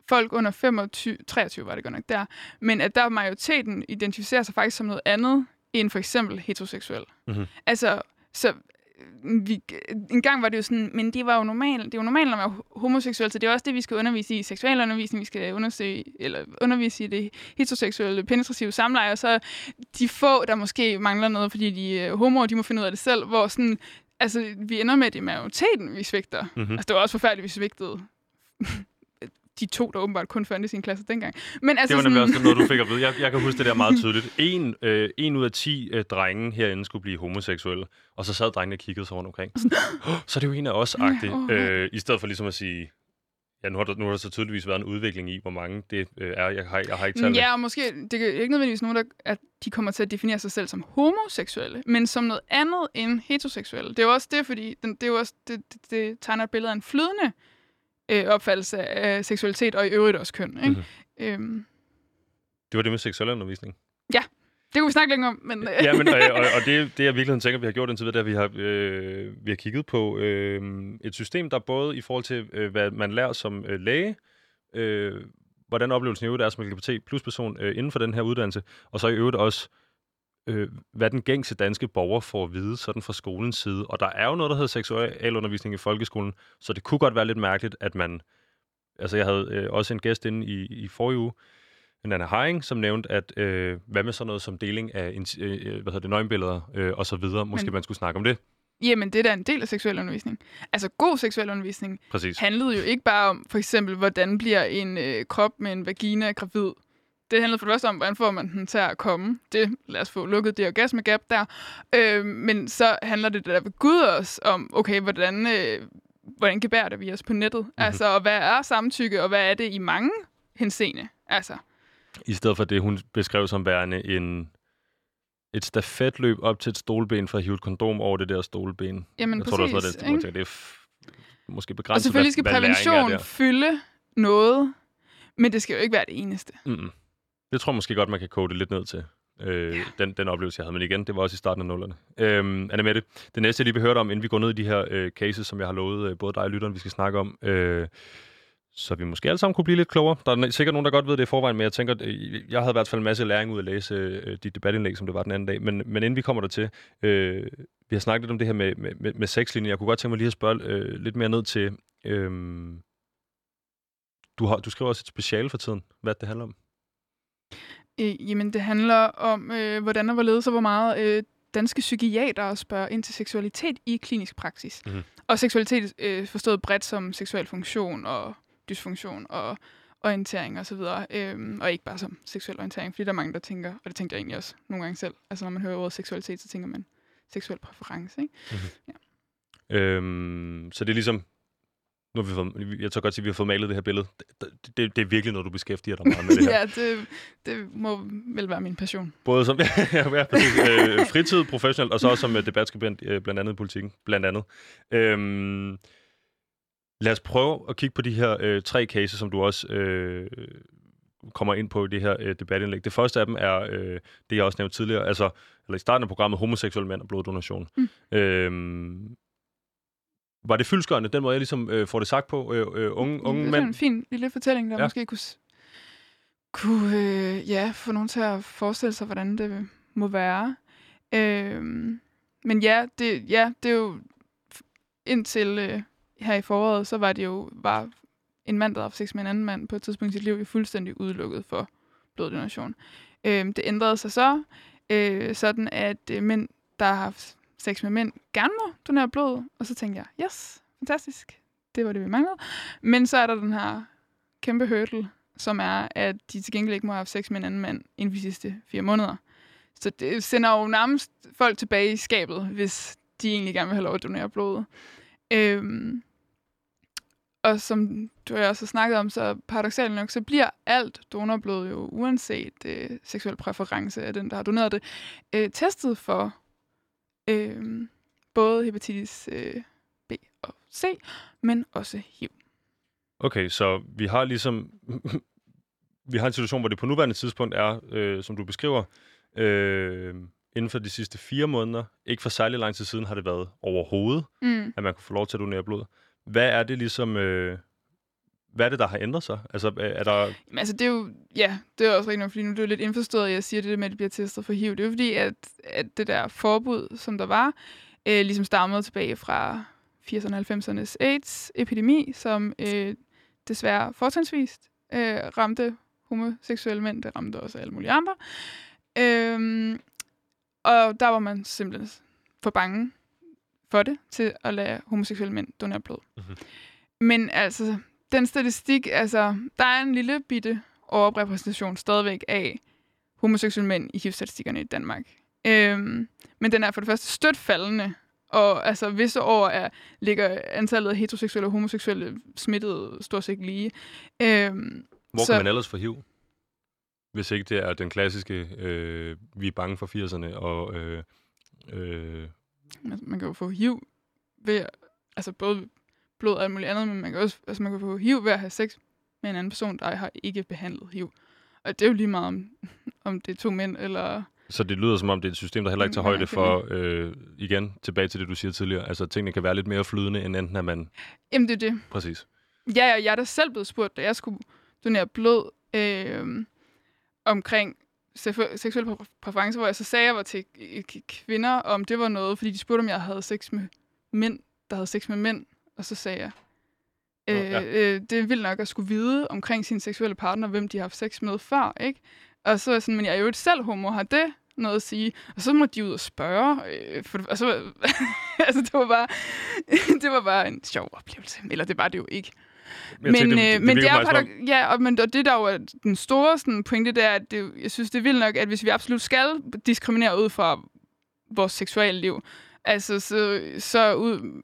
folk under 25, 23 var det godt nok der, men at der majoriteten identificerer sig faktisk som noget andet end for eksempel heteroseksuel. Mhm. Altså, så øh, vi, en gang var det jo sådan, men det var jo normalt, det er jo normalt at være homoseksuel, så det er også det, vi skal undervise i seksualundervisning, vi skal undersøge, eller undervise i det heteroseksuelle penetrative samleje, og så de få, der måske mangler noget, fordi de er homoer, de må finde ud af det selv, hvor sådan, altså, vi ender med, at det er majoriteten, vi svigter. Mm-hmm. Altså, det var også forfærdeligt, vi svigtede de to, der åbenbart kun fandtes i sin klasse dengang. Men altså, Det var nemlig sådan, også noget, du fik at vide. Jeg, jeg kan huske det der meget tydeligt. En, øh, en ud af 10 øh, drenge herinde skulle blive homoseksuelle, og så sad drengene og kiggede sig rundt omkring. Oh, så er det jo en af os agtigt Åh, øh, I stedet for ligesom at sige, ja, nu har, der, nu har der så tydeligvis været en udvikling i, hvor mange det øh, er. Jeg har, jeg har ikke talt Ja, og måske, det er ikke nødvendigvis nogen, der, at de kommer til at definere sig selv som homoseksuelle, men som noget andet end heteroseksuelle. Det er jo også det, fordi den, det, er jo også, det, det, det tegner et billede af en flydende øh, opfattelse af seksualitet, og i øvrigt også køn. Ikke? Mhm. Mm-hmm. Øhm, Det var det med seksualundervisning. det kunne vi snakke længere om, men... Øh, ja, men, og, og, og det, det jeg virkelig tænker, vi har gjort indtil videre, det er, at vi har, øh, vi har kigget på øh, et system, der både i forhold til, øh, hvad man lærer som øh, læge, øh, hvordan oplevelsen i øvrigt er som LGBT plus person øh, inden for den her uddannelse, og så i øvrigt også, øh, hvad den gængse danske borger får at vide sådan fra skolens side. Og der er jo noget, der hedder seksualundervisning i folkeskolen, så det kunne godt være lidt mærkeligt, at man... Altså, jeg havde øh, også en gæst inde i, i forrige uge, Nana Haring, som nævnte, at øh, hvad med sådan noget som deling af int- øh, hvad hedder det, nøgenbilleder øh, og så videre. Måske Men- man skulle snakke om det. Jamen, det er da en del af seksuel undervisning. Altså, god seksuel undervisning Præcis. handlede jo ikke bare om, for eksempel, hvordan bliver en øh, krop med en vagina gravid. Det handlede for det første om, hvordan får man den til at komme. Det, lad os få lukket det orgasme gap der. Øh, men så handler det der ved Gud også om, okay, hvordan, øh, hvordan gebærer vi os på nettet? Mm-hmm. Altså, og hvad er samtykke, og hvad er det i mange henseende? Altså, I stedet for det, hun beskrev som værende en, et stafetløb op til et stolben for at hive et kondom over det der stolben. jamen jeg tror, præcis. det var det, det, det er måske og begrænset, selvfølgelig skal hvad, hvad prævention fylde noget, men det skal jo ikke være det eneste. Mm-mm. Det tror jeg måske godt, man kan kode det lidt ned til. Øh, Ja. den, den oplevelse, jeg havde. Men igen, det var også i starten af nullerne. Øhm, Anne Mette, det næste, jeg lige vil høre dig om, inden vi går ned i de her øh, cases, som jeg har lovet øh, både dig og lytteren, vi skal snakke om, øh, så vi måske alle sammen kunne blive lidt klogere. Der er sikkert nogen, der godt ved det i forvejen, men jeg tænker, øh, jeg havde i hvert fald en masse læring ud at læse øh, dit debatindlæg, som det var den anden dag. Men, men inden vi kommer der til, øh, vi har snakket lidt om det her med, med, med, med sexlinjen. Jeg kunne godt tænke mig lige at spørge øh, lidt mere ned til, øh, du, har, du skriver også et speciale for tiden. Hvad det handler om? Øh, jamen, det handler om, øh, hvordan og hvorledes og hvor meget øh, danske psykiater spørger ind til seksualitet i klinisk praksis. Mhm. Og seksualitet øh, forstået bredt som seksuel funktion og dysfunktion og orientering osv. Og, øhm, og ikke bare som seksuel orientering, fordi der er mange, der tænker, og det tænkte jeg egentlig også nogle gange selv, altså når man hører ordet seksualitet, så tænker man seksuel præference, ikke? Øhm, så det er ligesom, nu har vi fået, jeg tør godt sige, at vi har fået malet det her billede. Det, det, det er virkelig noget, du beskæftiger dig meget med det her. ja, det, det må vel være min passion. Både som ja, præcis, øh, fritid, professionelt, og så også som øh, debatskribent, øh, blandt andet i politikken, blandt andet. Øhm, lad os prøve at kigge på de her øh, tre cases, som du også øh, kommer ind på i det her øh, debatindlæg. Det første af dem er øh, det, jeg også nævnte tidligere, altså eller i starten af programmet, homoseksuelle mænd og bloddonation. Mm. Øhm, var det fyldskørende, den måde, jeg ligesom øh, får det sagt på, øh, øh, unge, unge det er mænd? en fin lille fortælling, der Ja. måske kunne, kunne øh, ja, få nogen til at forestille sig, hvordan det må være. Øhm, men ja det, ja, det er jo indtil, øh, her i foråret, så var det jo var en mand, der havde sex med en anden mand på et tidspunkt i sit liv, fuldstændig udelukket for bloddonation. Øh, det ændrede sig så, øh, sådan at øh, mænd, der har haft sex med mænd, gerne må donere blod. Og så tænkte jeg, yes, fantastisk. Det var det, vi manglede. Men så er der den her kæmpe hurdle, som er, at de til gengæld ikke må have haft sex med en anden mand inden for de sidste fire måneder. Så det sender jo nærmest folk tilbage i skabet, hvis de egentlig gerne vil have lov at donere blod. Øhm, og som du og jeg også har snakket om, så paradoxalt nok, så bliver alt donorblod jo, uanset øh, seksuel præference af den, der har doneret det, øh, testet for øh, både hepatitis øh, B og C, men også HIV. Okay, så vi har ligesom... vi har en situation, hvor det på nuværende tidspunkt er, øh, som du beskriver, øh, inden for de sidste fire måneder, ikke for særlig lang tid siden, har det været overhovedet, Mm. at man kunne få lov til at donere blod. Hvad er det ligesom... Øh, hvad er det, der har ændret sig? Altså, er er der... Jamen, altså, det er jo, ja, det er også rigtigt nok, fordi nu er det lidt indforstået, at jeg siger det med, at det bliver testet for HIV. Det er jo fordi, at, at det der forbud, som der var, øh, ligesom stammede tilbage fra 80'erne og 90'ernes AIDS-epidemi, som øh, desværre fortrinsvist øh, ramte homoseksuelle mænd. Det ramte også alle mulige andre. Øhm, og der var man simpelthen for bange for det, til at lade homoseksuelle mænd donere blod. Mhm. Men altså, den statistik, altså, der er en lille bitte overrepræsentation stadigvæk af homoseksuelle mænd i HIV-statistikkerne i Danmark. Øhm, men den er for det første stødt faldende, og altså visse år er, ligger antallet af heteroseksuelle og homoseksuelle smittede stort set lige. Øhm, Hvor Så- kan man ellers få HIV? Hvis ikke det er den klassiske, øh, vi er bange for 80'erne, og øh, øh, man, man kan jo få HIV ved, altså både blod og alt muligt andet, men man kan også altså man kan få HIV ved at have sex med en anden person, der har ikke behandlet HIV. Og det er jo lige meget om, om det er to mænd, eller... Så det lyder som om, det er et system, der heller ikke tager højde for, øh, igen, tilbage til det, du siger tidligere, altså tingene kan være lidt mere flydende, end enten at man... Jamen, det er det. Præcis. Ja, og jeg er da selv blevet spurgt, da jeg skulle donere blod øh, omkring seksu- seksuel præ- præference, hvor jeg så sagde, jeg var til kvinder, om det var noget, fordi de spurgte, om jeg havde sex med mænd, der havde sex med mænd. Og så sagde jeg, øh, ja. øh, det er vildt nok at skulle vide omkring sin seksuelle partner, hvem de har haft sex med før, ikke? Og så er jeg sådan, men jeg er jo et selv homo, har det noget at sige? Og så må de ud og spørge. Øh, for, og så, altså, det var, bare, det var bare en sjov oplevelse. Eller det var det jo ikke. Jeg Men, tænkte, øh, men det er som om- ja, og, men, og det der jo er den store sådan, pointe, det er, at det, jeg synes, det er vildt nok, at hvis vi absolut skal diskriminere ud fra vores seksuelle liv, altså så, så ud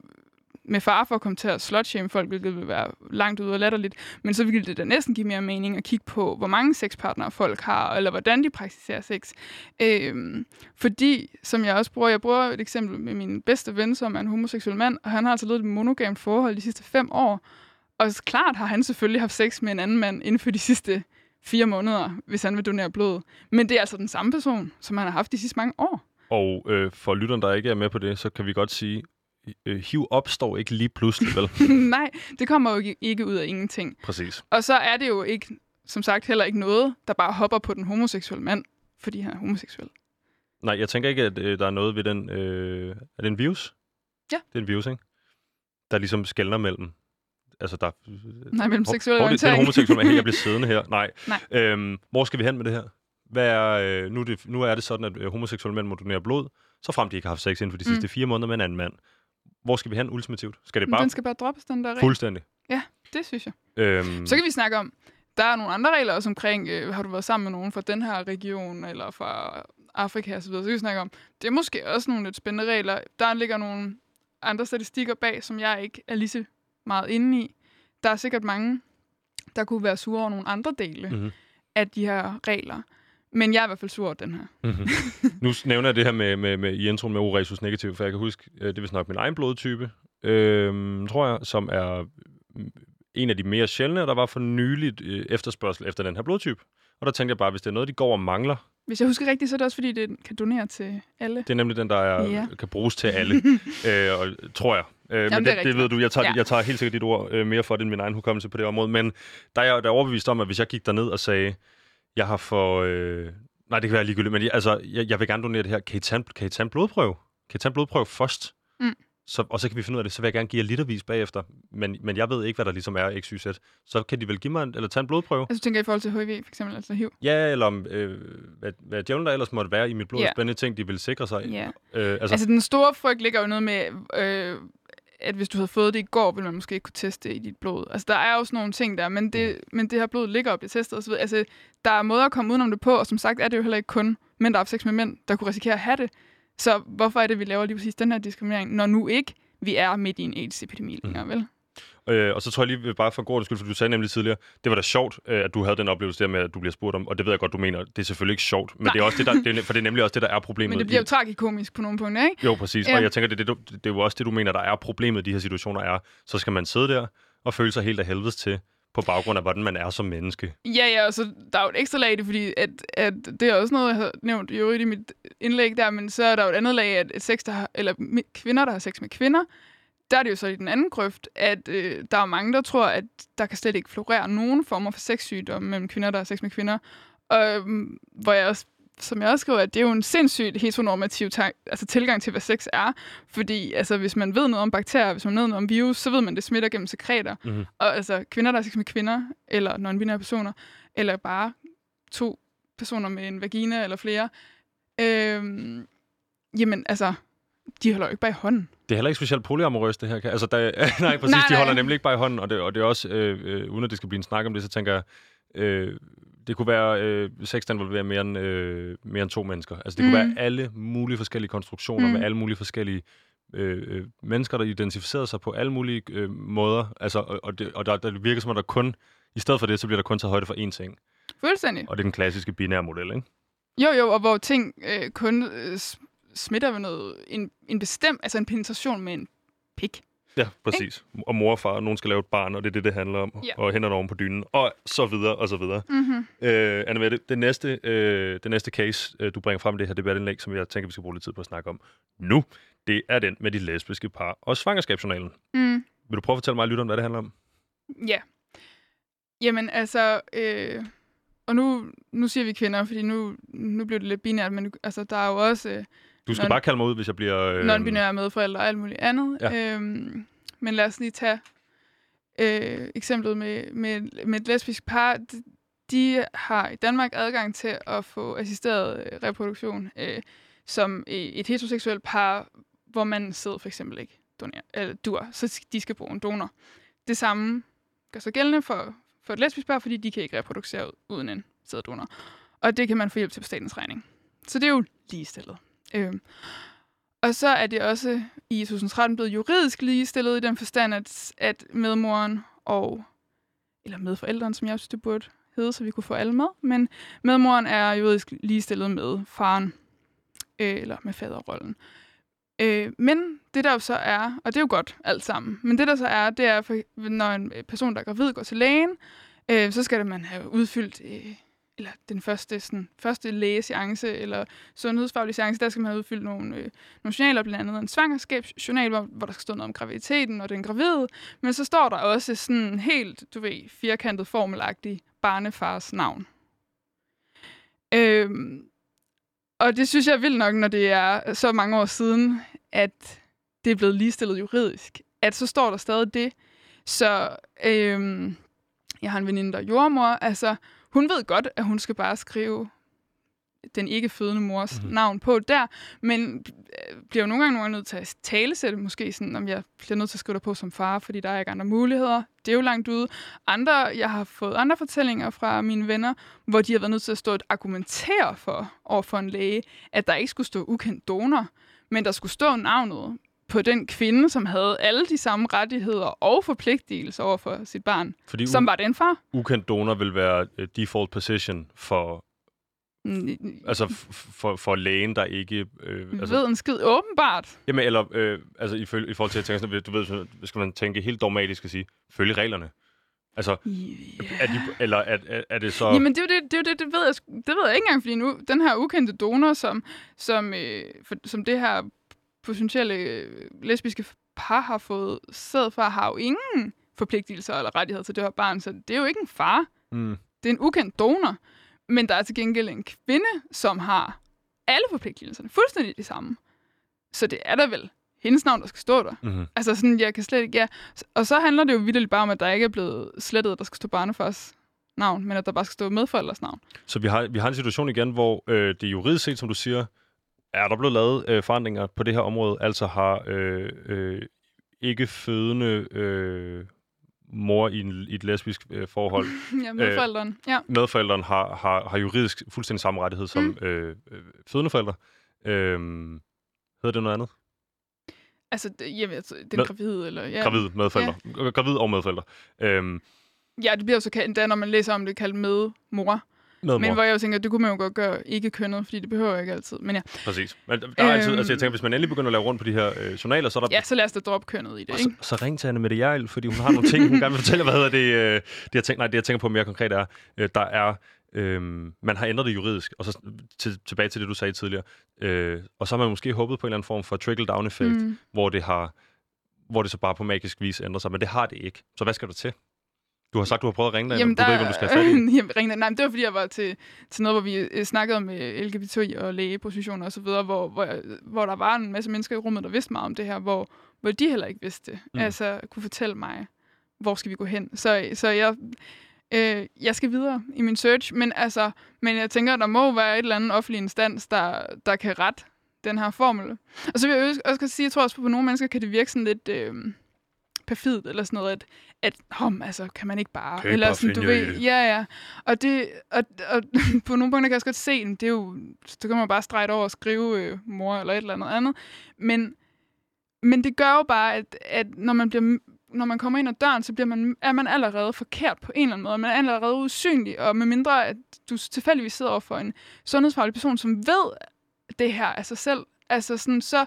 med far for at komme til at slutshame folk, hvilket vil være langt ude og latterligt, men så ville det da næsten give mere mening at kigge på, hvor mange sexpartnere folk har, eller hvordan de praktiserer sex. Øhm, fordi, som jeg også bruger, jeg bruger et eksempel med min bedste ven, som er en homoseksuel mand, og han har altså levet et monogamt forhold de sidste fem år, og så klart har han selvfølgelig haft sex med en anden mand inden for de sidste fire måneder, hvis han vil donere blod. Men det er altså den samme person, som han har haft de sidste mange år. Og øh, for lytteren, der ikke er med på det, så kan vi godt sige, øh, HIV opstår ikke lige pludselig, vel? Nej, det kommer jo ikke- ud af ingenting. Præcis. Og så er det jo ikke, som sagt, heller ikke noget, der bare hopper på den homoseksuelle mand, fordi han er homoseksuel. Nej, jeg tænker ikke, at øh, der er noget ved den... Øh, er det en virus? Ja. Det er en virus, ikke? Der ligesom skældner mellem... Altså, der... Nej, mellem seksuel Hvor, det, det er orientering. homoseksuel, men jeg bliver siddende her. Nej. Nej. Øhm, hvor skal vi hen med det her? Hvad er, øh, nu, det, nu er det sådan, at øh, homoseksuelle mænd må donere blod, så frem de ikke har haft sex inden for de Mm. sidste fire måneder med en anden mand. Hvor skal vi hen ultimativt? Skal det bare Den skal bare droppes, den der regel. fuldstændig? Det synes jeg. Øhm, Så kan vi snakke om, der er nogle andre regler også omkring, øh, har du været sammen med nogen fra den her region, eller fra Afrika osv., så, så kan vi snakke om, det er måske også nogle lidt spændende regler. Der ligger nogle andre statistikker bag, som jeg ikke er lige så meget inde i. Der er sikkert mange, der kunne være sure over nogle andre dele mhm, af de her regler. Men jeg er i hvert fald sur over den her. mhm. nu nævner jeg det her med, med, med i introen med O-resus negativ, for jeg kan huske, øh, det vist nok min egen blodtype, øhm, tror jeg, som er mm, en af de mere sjældne, og der var for nyligt øh, efterspørgsel efter den her blodtype. Og der tænkte jeg bare, hvis det er noget, de går og mangler, Hvis jeg husker rigtigt, så er det også fordi, det kan donere til alle. det er nemlig den, der er, Ja. kan bruges til alle, øh, og, tror jeg. Øh, men det det, det ved du, jeg tager, Ja. jeg tager helt sikkert dit ord øh, mere for det end min egen hukommelse på det område. Men der er jeg der er overbevist om, at hvis jeg gik derned og sagde, jeg har for... Øh, nej, det kan være ligegyldigt, men jeg, altså, jeg, jeg vil gerne donere det her. Kan I tage, kan I tage en blodprøve? Kan I tage en blodprøve først? Mm. så, og så kan vi finde ud af det, så vil jeg gerne give jer litervis bagefter, men, men jeg ved ikke, hvad der ligesom er x, y, z. Så kan de vel give mig en, eller tage en blodprøve? Altså, du tænker i forhold til HIV, for eksempel, altså HIV? Ja, eller om, øh, hvad, hvad djævlen der ellers måtte være i mit blod, yeah. spændende ting, de vil sikre sig. Ja. Øh, altså, Altså, altså, den store frygt ligger jo noget med, øh, at hvis du havde fået det i går, ville man måske ikke kunne teste det i dit blod. Altså, der er sådan nogle ting der, men det, men det her blod ligger og bliver testet osv. Altså, der er måder at komme udenom det på, og som sagt er det jo heller ikke kun mænd, der har sex med mænd, der kunne risikere at have det. Så hvorfor er det, vi laver lige præcis den her diskriminering, når nu ikke vi er midt i en AIDS-epidemi længere, vel? Øh, og så tror jeg lige, bare for god skyld, for du sagde nemlig tidligere, det var da sjovt, øh, at du havde den oplevelse der med, at du bliver spurgt om, og det ved jeg godt, du mener, det er selvfølgelig ikke sjovt, men Nej. det er også det, der, det er, for det er nemlig også det, der er problemet. Men det bliver jo tragikomisk på nogle punkter, ikke? Jo, præcis. Ja. Og jeg tænker, det, det, det, det er jo også det, du mener, der er problemet i de her situationer er. Så skal man sidde der og føle sig helt af helvedes til, på baggrund af, hvordan man er som menneske. Ja, ja, og så der er jo et ekstra lag i det, fordi at, at det er også noget, jeg har nævnt i øvrigt i mit indlæg der, men så er der jo et andet lag, at, sex, der har, eller kvinder, der har sex med kvinder, der er det jo så i den anden grøft, at øh, der er mange, der tror, at der kan slet ikke florere nogen former for sexsygdomme mellem kvinder, der har sex med kvinder. Og øhm, hvor jeg også, som jeg også skriver, at det er jo en sindssygt heteronormativ altså tilgang til, hvad sex er. Fordi altså, hvis man ved noget om bakterier, hvis man ved noget om virus, så ved man, at det smitter gennem sekreter. Mhm. Og altså, kvinder, der har sex med kvinder, eller non-binære personer, eller bare to personer med en vagina eller flere, øhm, jamen altså, de holder jo ikke bare i hånden. Det er heller ikke specielt polyamorøst, det her. Altså, der, nej, præcis, Nej, de holder nej. nemlig ikke bare i hånden, og det, og det er også, øh, øh, uden at det skal blive en snak om det, så tænker jeg, øh, det kunne være, øh, sex der involverer mere end, øh, mere end to mennesker. Altså, det kunne Mm. være alle mulige forskellige konstruktioner Mm. med alle mulige forskellige øh, øh, mennesker, der identificerer sig på alle mulige øh, måder. Altså, og, og, det, og der, der virker som om, der kun, i stedet for det, så bliver der kun taget højde for én ting. Fuldstændig. Og det er den klassiske binære model, ikke? Jo, jo, og hvor ting øh, kun øh, smitter ved noget, en, en bestemt, altså en penetration med en pik. Ja, præcis. Og mor og far, nogen skal lave et barn, og det er det, det handler om. Ja. Og hænderne oven på dynen, og så videre, og så videre. Mm-hmm. Øh, Anne Mette, det næste, øh, det næste case, øh, du bringer frem i det her debatindlæg, som jeg tænker, vi skal bruge lidt tid på at snakke om nu, det er den med de lesbiske par og svangerskabsjournalen. Mm. Vil du prøve at fortælle mig og lytteren, hvad det handler om? Ja. Jamen altså, øh, og nu, nu siger vi kvinder, fordi nu, nu bliver det lidt binært, men altså, der er jo også øh, Du skal Non- bare kalde mig ud, hvis jeg bliver... Øh, non-binære medforældre og alt muligt andet. Ja. Øhm, men lad os lige tage øh, eksemplet med, med, med et lesbisk par. De, har i Danmark adgang til at få assisteret øh, reproduktion øh, som et et heteroseksuelt par, hvor man sidder for eksempel ikke donerer, eller dur, så de skal bruge en donor. Det samme gør sig gældende for, for et lesbisk par, fordi de kan ikke reproducere ud- uden en sæddonor. Og det kan man få hjælp til på statens regning. Så det er jo ligestillet. Øhm. Og så er det også i 2013 blevet juridisk ligestillet i den forstand, at, at medmoren og, eller medforældrene, som jeg synes, det burde hedde, så vi kunne få alle med, men medmoren er juridisk ligestillet med faren, øh, eller med faderrollen. Øh, men det der jo så er, og det er jo godt alt sammen, men det der så er, det er, for, når en person, der er gravid, går til lægen, øh, så skal det, man have udfyldt, øh, eller den første, sådan, første lægeseance, eller sundhedsfaglige seance, der skal man have udfyldt nogle, øh, nogle journaler, blandt andet en svangerskabsjournal, hvor, hvor der skal stå noget om graviditeten og den gravide, men så står der også sådan helt, du ved, firkantet formelagtig barnefars navn. Øhm, og det synes jeg er vildt nok, når det er så mange år siden, at det er blevet ligestillet juridisk. At så står der stadig det. Så øhm, jeg har en veninde, der er jordmor. Altså, hun ved godt, at hun skal bare skrive den ikke fødende mors Mhm. mm-hmm. navn på der, men øh, bliver jo nogle gange, nogle gange nødt til at talesætte, måske sådan, om jeg bliver nødt til at skrive dig på som far, fordi der er ikke andre muligheder. Det er jo langt ude. Andre, jeg har fået andre fortællinger fra mine venner, hvor de har været nødt til at stå og argumentere for over for en læge, at der ikke skulle stå ukendt donor, men der skulle stå navnet på den kvinde, som havde alle de samme rettigheder og forpligtelser over for sit barn, Fordi som var den far. ukendt donor vil være øh, default position for, Mm, altså for, for lægen, der ikke... Øh, altså, ved en skid åbenbart. Jamen, eller øh, altså, i, følge, i forhold til at tænke sådan, du ved, skal man tænke helt dogmatisk og sige, følge reglerne. Altså, er de, eller er, er, er det så... Jamen, det er det, det, er det, det, ved jeg, det ved jeg ikke engang, fordi nu, den her ukendte donor, som, som, øh, for, som det her potentielle øh, lesbiske par har fået sæd fra, har jo ingen forpligtelser eller rettigheder til det her barn, så det er jo ikke en far. Mm, Det er en ukendt donor. Men der er til gengæld en kvinde, som har alle forpligtelserne fuldstændig de samme. Så det er da vel hendes navn, der skal stå der. Mm-hmm. Altså sådan, jeg kan slet ikke... Ja. Og så handler det jo vildt bare om, at der ikke er blevet slettet, at der skal stå barnefars navn, men at der bare skal stå medforældres navn. Så vi har, vi har en situation igen, hvor øh, det juridisk set, som du siger, er der blevet lavet øh, forandringer på det her område, altså har øh, øh, ikke fødende øh, mor i, en, i et lesbisk øh, forhold, ja, medforældren. Øh, ja. medforældren har, har, har juridisk fuldstændig samme rettighed som mm. øh, øh, fødende forældre. Øh, hedder det noget andet? Altså, det, jamen, altså, den Med, gravid, eller... Ja. Gravid, medforældre. Ja. Gravid og medforældre. Øh, Ja, det bliver jo så endda, når man læser om det, kaldt med mor. Med men hvor jeg jo tænker, det kunne man jo godt gøre ikke kønnet, fordi det behøver ikke altid. Men ja. Præcis. Men der er altid, altså jeg tænker, hvis man endelig begynder at lave rundt på de her øh, journaler, så er der... Ja, så lad os da droppe kønnet i det, ikke? Så, så ring til Anne Mette Jarl, fordi hun har nogle ting, hun gerne vil fortælle. Hvad hedder det? Øh, det, jeg tænker, nej, det jeg tænker på mere konkret er, øh, der er... Øh, man har ændret det juridisk, og så til, tilbage til det, du sagde tidligere. Øh, og så har man måske håbet på en eller anden form for trickle-down-effekt, mm. hvor det har hvor det så bare på magisk vis ændrer sig, men det har det ikke. Så hvad skal der til? Du har sagt, du har prøvet at ringe dig, Jamen, du der, ved ikke, om du skal have fat i. Jamen, ringe Nej, det var, fordi jeg var til, til noget, hvor vi øh, snakkede om øh, LGBT og lægepositioner osv., hvor, hvor, hvor der var en masse mennesker i rummet, der vidste meget om det her, hvor, hvor de heller ikke vidste det. Mm. Altså, kunne fortælle mig, hvor skal vi gå hen. Så, så jeg, øh, jeg skal videre i min search, men, altså, men jeg tænker, der må være et eller andet offentlig instans, der, der kan rette den her formel. Og så vil jeg også sige, jeg tror også, at på nogle mennesker kan det virke sådan lidt... Øh, perfidt, eller sådan noget, at, at hom, altså, kan man ikke bare... Okay, eller sådan, du ved, ja, ja. Og, det, og, og på nogle punkter kan jeg også godt se, det er jo, så kan man bare strege over og skrive øh, mor eller et eller andet andet. Men, men det gør jo bare, at, at når man bliver når man kommer ind ad døren, så bliver man, er man allerede forkert på en eller anden måde. Man er allerede usynlig, og med mindre, at du tilfældigvis sidder over for en sundhedsfaglig person, som ved det her af sig selv, altså sådan, så,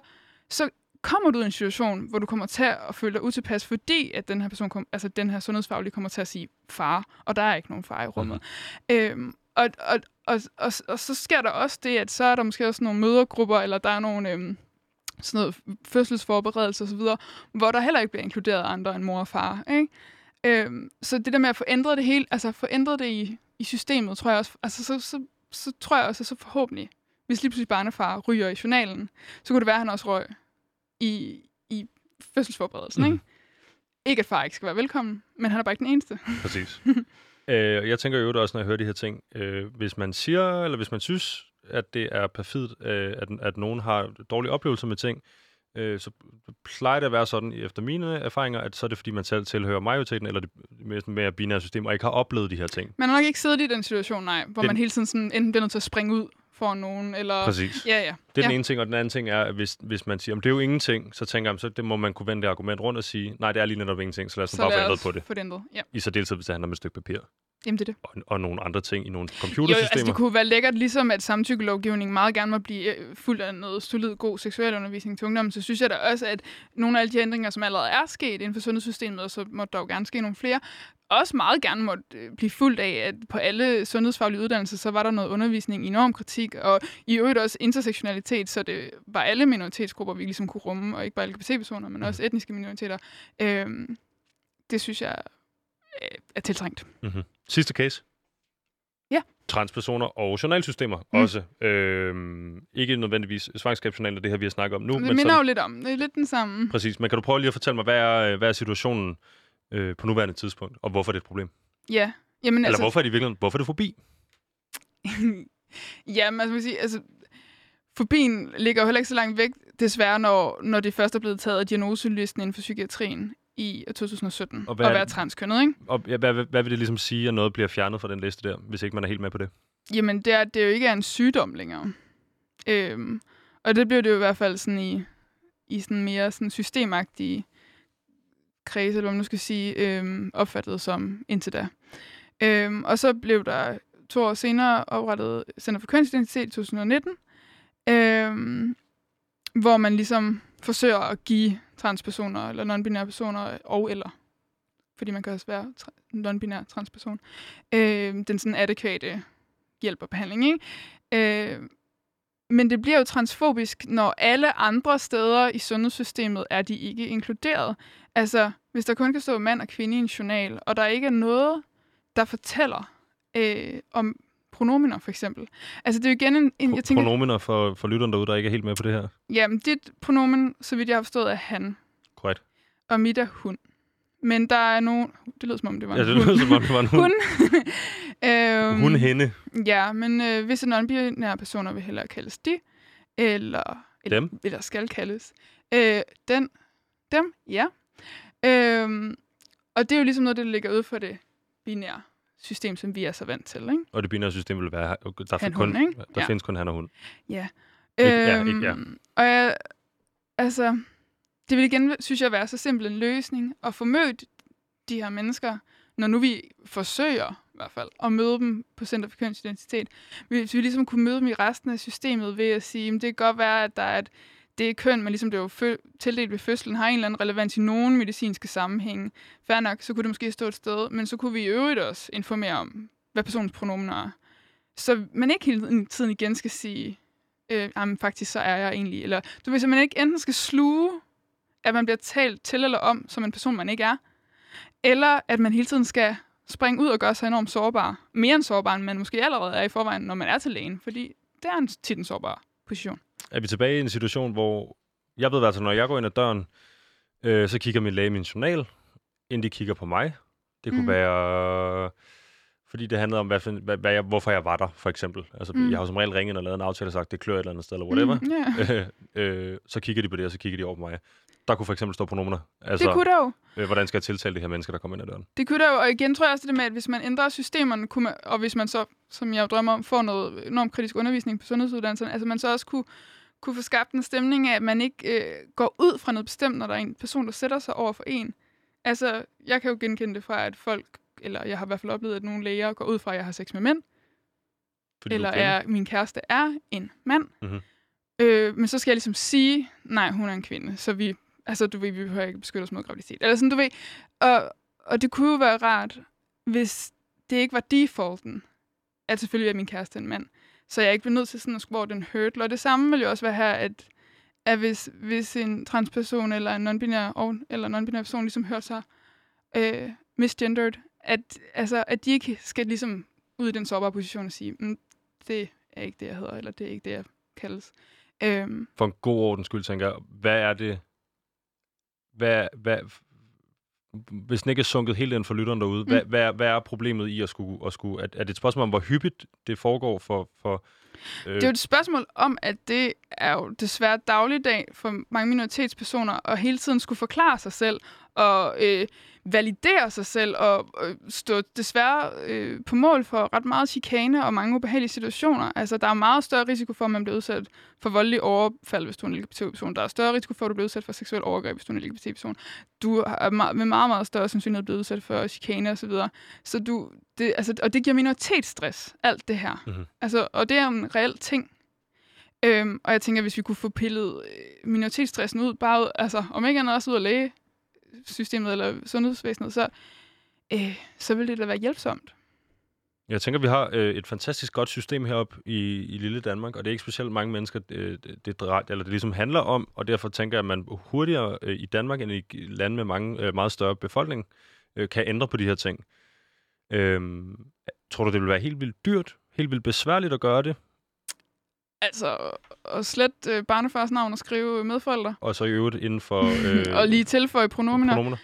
så kommer du i en situation, hvor du kommer til at føle dig utilpas, fordi at den her person, kom, altså den her sundhedsfaglige kommer til at sige far, og der er ikke nogen far i rummet. Mm-hmm. Øhm, og, og, og, og, og så sker der også det, at så er der måske også nogle mødergrupper, eller der er nogle øhm, sådan noget fødselsforberedelse osv., hvor der heller ikke bliver inkluderet andre end mor og far. Ikke? Øhm, så det der med at få ændret det hele, altså få ændret det i, i systemet, tror jeg også, altså så, så, så tror jeg også, at så forhåbentlig, hvis lige pludselig barnefar ryger i journalen, så kunne det være, at han også røg i, i fødselsforberedelsen. Mm. Ikke? ikke at far ikke skal være velkommen, men han er bare ikke den eneste. Præcis. øh, jeg tænker jo også, når jeg hører de her ting, øh, hvis man siger, eller hvis man synes, at det er perfidt, øh, at, at nogen har dårlige oplevelser med ting, øh, så plejer det at være sådan, efter mine erfaringer, at så er det, fordi man selv tilhører majoriteten, eller det mere binære system, og ikke har oplevet de her ting. Man har nok ikke siddet i den situation, nej, hvor det... man hele tiden sådan, enten bliver nødt til at springe ud for nogen. Eller... Præcis. Ja, ja. Det er ja. den ene ting, og den anden ting er, at hvis, hvis man siger, at det er jo ingenting, så tænker jeg, så det må man kunne vende det argument rundt og sige, nej, det er lige netop ingenting, så lad os så bare få ændret på det. Få det ændret, ja. I så deltid, hvis det handler om et stykke papir. Jamen, det er det. Og, og nogle andre ting i nogle computersystemer. Jo, altså, det kunne være lækkert, ligesom at samtykkelovgivningen meget gerne må blive øh, fuld af noget solid, god seksuel undervisning til ungdommen, så synes jeg da også, at nogle af alle de ændringer, som allerede er sket inden for sundhedssystemet, og så må der jo gerne ske nogle flere, også meget gerne måtte øh, blive fuldt af, at på alle sundhedsfaglige uddannelser, så var der noget undervisning i normkritik, og i øvrigt også intersektionalitet, så det var alle minoritetsgrupper, vi ligesom kunne rumme, og ikke bare LGBT-personer, men også etniske minoriteter. Øhm, det synes jeg øh, er tiltrængt. Mm-hmm. Sidste case. Ja. Transpersoner og journalsystemer mm. også. Øhm, ikke nødvendigvis svangerskabsjournaler, det her vi har snakket om nu. Det men minder sådan, jo lidt om. Det er lidt den samme. Præcis. Men kan du prøve lige at fortælle mig, hvad er, hvad er situationen øh, på nuværende tidspunkt, og hvorfor det er et problem? Ja. Jamen, Eller altså, hvorfor er det virkelig, hvorfor er det forbi? Jamen, altså, man sige, altså, fobien ligger jo heller ikke så langt væk, desværre, når, når det først er blevet taget af diagnoselisten inden for psykiatrien i 2017, og hvad, at være transkønnet, ikke? Og ja, hvad, hvad vil det ligesom sige, at noget bliver fjernet fra den liste der, hvis ikke man er helt med på det? Jamen, det er, det er jo ikke er en sygdom længere. Øhm, og det bliver det jo i hvert fald sådan i, i sådan mere sådan systemagtige kredse, eller hvad man nu skal sige, øhm, opfattet som indtil da. Øhm, og så blev der to år senere oprettet Center for Kønsidentitet i 2019, øhm, hvor man ligesom forsøger at give transpersoner eller non-binære personer og eller fordi man kan også være tra- non-binær transperson, øh, den sådan adekvate hjælp og behandling. Ikke? Øh, men det bliver jo transfobisk, når alle andre steder i sundhedssystemet er de ikke inkluderet. Altså, hvis der kun kan stå mand og kvinde i en journal, og der ikke er noget, der fortæller øh, om pronominer, for eksempel. Altså, det er jo igen en... en jeg tænker, Pronominer for, for lytteren derude, der ikke er helt med på det her. jamen, dit pronomen, så vidt jeg har forstået, er han, Korrekt. og mit er hun. Men der er nogen... Det lød som om, det var Ja, en det hund. lyder som om, det var en hund. Hun. øhm, Hun, hende, Ja, men øh, hvis en non-binære personer vil hellere kaldes de, eller, eller, Dem. eller skal kaldes, øh, den, dem, ja. Øhm, og det er jo ligesom noget, der ligger ude for det binære system, som vi er så vant til, ikke? og det binære system vil være, der, Han, kun, hun, der Ja. findes kun han og hun. Ja. Ikke- ja, ikke ja. Og jeg, altså, det vil igen, synes jeg, være så simpel en løsning at få mødt de her mennesker, når nu vi forsøger i hvert fald at møde dem på Center for Kønsidentitet. Hvis vi ligesom kunne møde dem i resten af systemet ved at sige, at det kan godt være, at der er et, det køn, men ligesom det fø- tildelt ved fødslen, har en eller anden relevans i nogen medicinske sammenhænge. Fair nok, så kunne det måske stå et sted, men så kunne vi i øvrigt også informere om, hvad personens pronomen er. Så man ikke hele tiden igen skal sige, øh, jamen faktisk så er jeg egentlig, eller du ved, så man ikke enten skal sluge, at man bliver talt til eller om, som en person, man ikke er, eller at man hele tiden skal springe ud og gøre sig enormt sårbar. Mere end sårbar, end man måske allerede er i forvejen, når man er til lægen, fordi det er en tit en sårbar position. Er vi tilbage i en situation, hvor jeg ved, altså, når jeg går ind ad døren, øh, så kigger min læge i min journal, inden de kigger på mig. Det kunne Mm. være, fordi det handlede om, hvad, hvad, hvad jeg, hvorfor jeg var der, for eksempel. Altså, Mm. Jeg har som regel ringet og lavet en aftale og sagt, det klør et eller andet sted, eller whatever. Mm, ja. øh, øh, så kigger de på det, og så kigger de over på mig. Der kunne for eksempel stå pronomener. Altså, Det kunne der jo. øh, hvordan skal jeg tiltale de her mennesker, der kommer ind ad døren? Det kunne der jo, og igen tror jeg også det med, at hvis man ændrer systemerne, kunne man, og hvis man så, som jeg jo drømmer om, får noget enormt kritisk undervisning på sundhedsuddannelserne, altså man så også kunne, kunne få skabt en stemning af, at man ikke øh, går ud fra noget bestemt, når der er en person, der sætter sig over for en. Altså, jeg kan jo genkende det fra, at folk, eller jeg har i hvert fald oplevet, at nogle læger går ud fra, at jeg har sex med mænd, Fordi eller er min kæreste er en mand. Mhm. Øh, men så skal jeg ligesom sige, nej, hun er en kvinde, så vi, altså du ved, vi behøver ikke beskytte os mod graviditet. Eller sådan, du ved. Og, og det kunne jo være rart, hvis det ikke var defaulten, at selvfølgelig er min kæreste en mand. Så jeg ikke bliver nødt til sådan at skulle over den hurdle. Og det samme vil jo også være her, at, at hvis, hvis en transperson eller en non-binær, eller non-binær person ligesom hører sig øh, misgendered, at, altså, at de ikke skal ligesom ud i den sårbare position og sige, mm, det er ikke det, jeg hedder, eller det er ikke det, jeg kaldes. Øhm, For en god ordens skyld, tænker jeg, hvad er det, hvad, hvad, hvis den ikke er sunket helt ind for lytteren derude, mm. hvad, hvad, er, hvad er problemet i at skulle, at skulle er, er det et spørgsmål om, hvor hyppigt det foregår for, for øh, Det er jo et spørgsmål om, at det er jo desværre dagligdag for mange minoritetspersoner at hele tiden skulle forklare sig selv og øh, validere sig selv og øh, stå desværre øh, på mål for ret meget chikane og mange ubehagelige situationer. Altså, der er meget større risiko for, at man bliver udsat for voldelig overfald, hvis du er en LGBT-person. Der er større risiko for, at du bliver udsat for seksuel overgreb, hvis du er en LGBT-person. Du er med meget, meget større sandsynlighed blevet udsat for chikane osv. Så, videre. så du, det, altså, og det giver minoritetsstress, alt det her. Mhm. Altså, og det er en reel ting. Øhm, og jeg tænker, hvis vi kunne få pillet øh, minoritetsstressen ud, bare ud, altså, om ikke andet også ud af systemet eller sundhedsvæsenet, så, øh, så vil det da være hjælpsomt. Jeg tænker, vi har øh, et fantastisk godt system heroppe i, i lille Danmark, og det er ikke specielt mange mennesker, øh, det, det, drejer, eller det ligesom handler om, og derfor tænker jeg, at man hurtigere øh, i Danmark end i lande med mange, øh, meget større befolkning øh, kan ændre på de her ting. Øh, tror du, det vil være helt vildt dyrt, helt vildt besværligt at gøre det, Altså, at slet øh, barnefars navn og skrive medforældre, og så i øvrigt inden for øh, og lige tilføje pronominer. pronomener?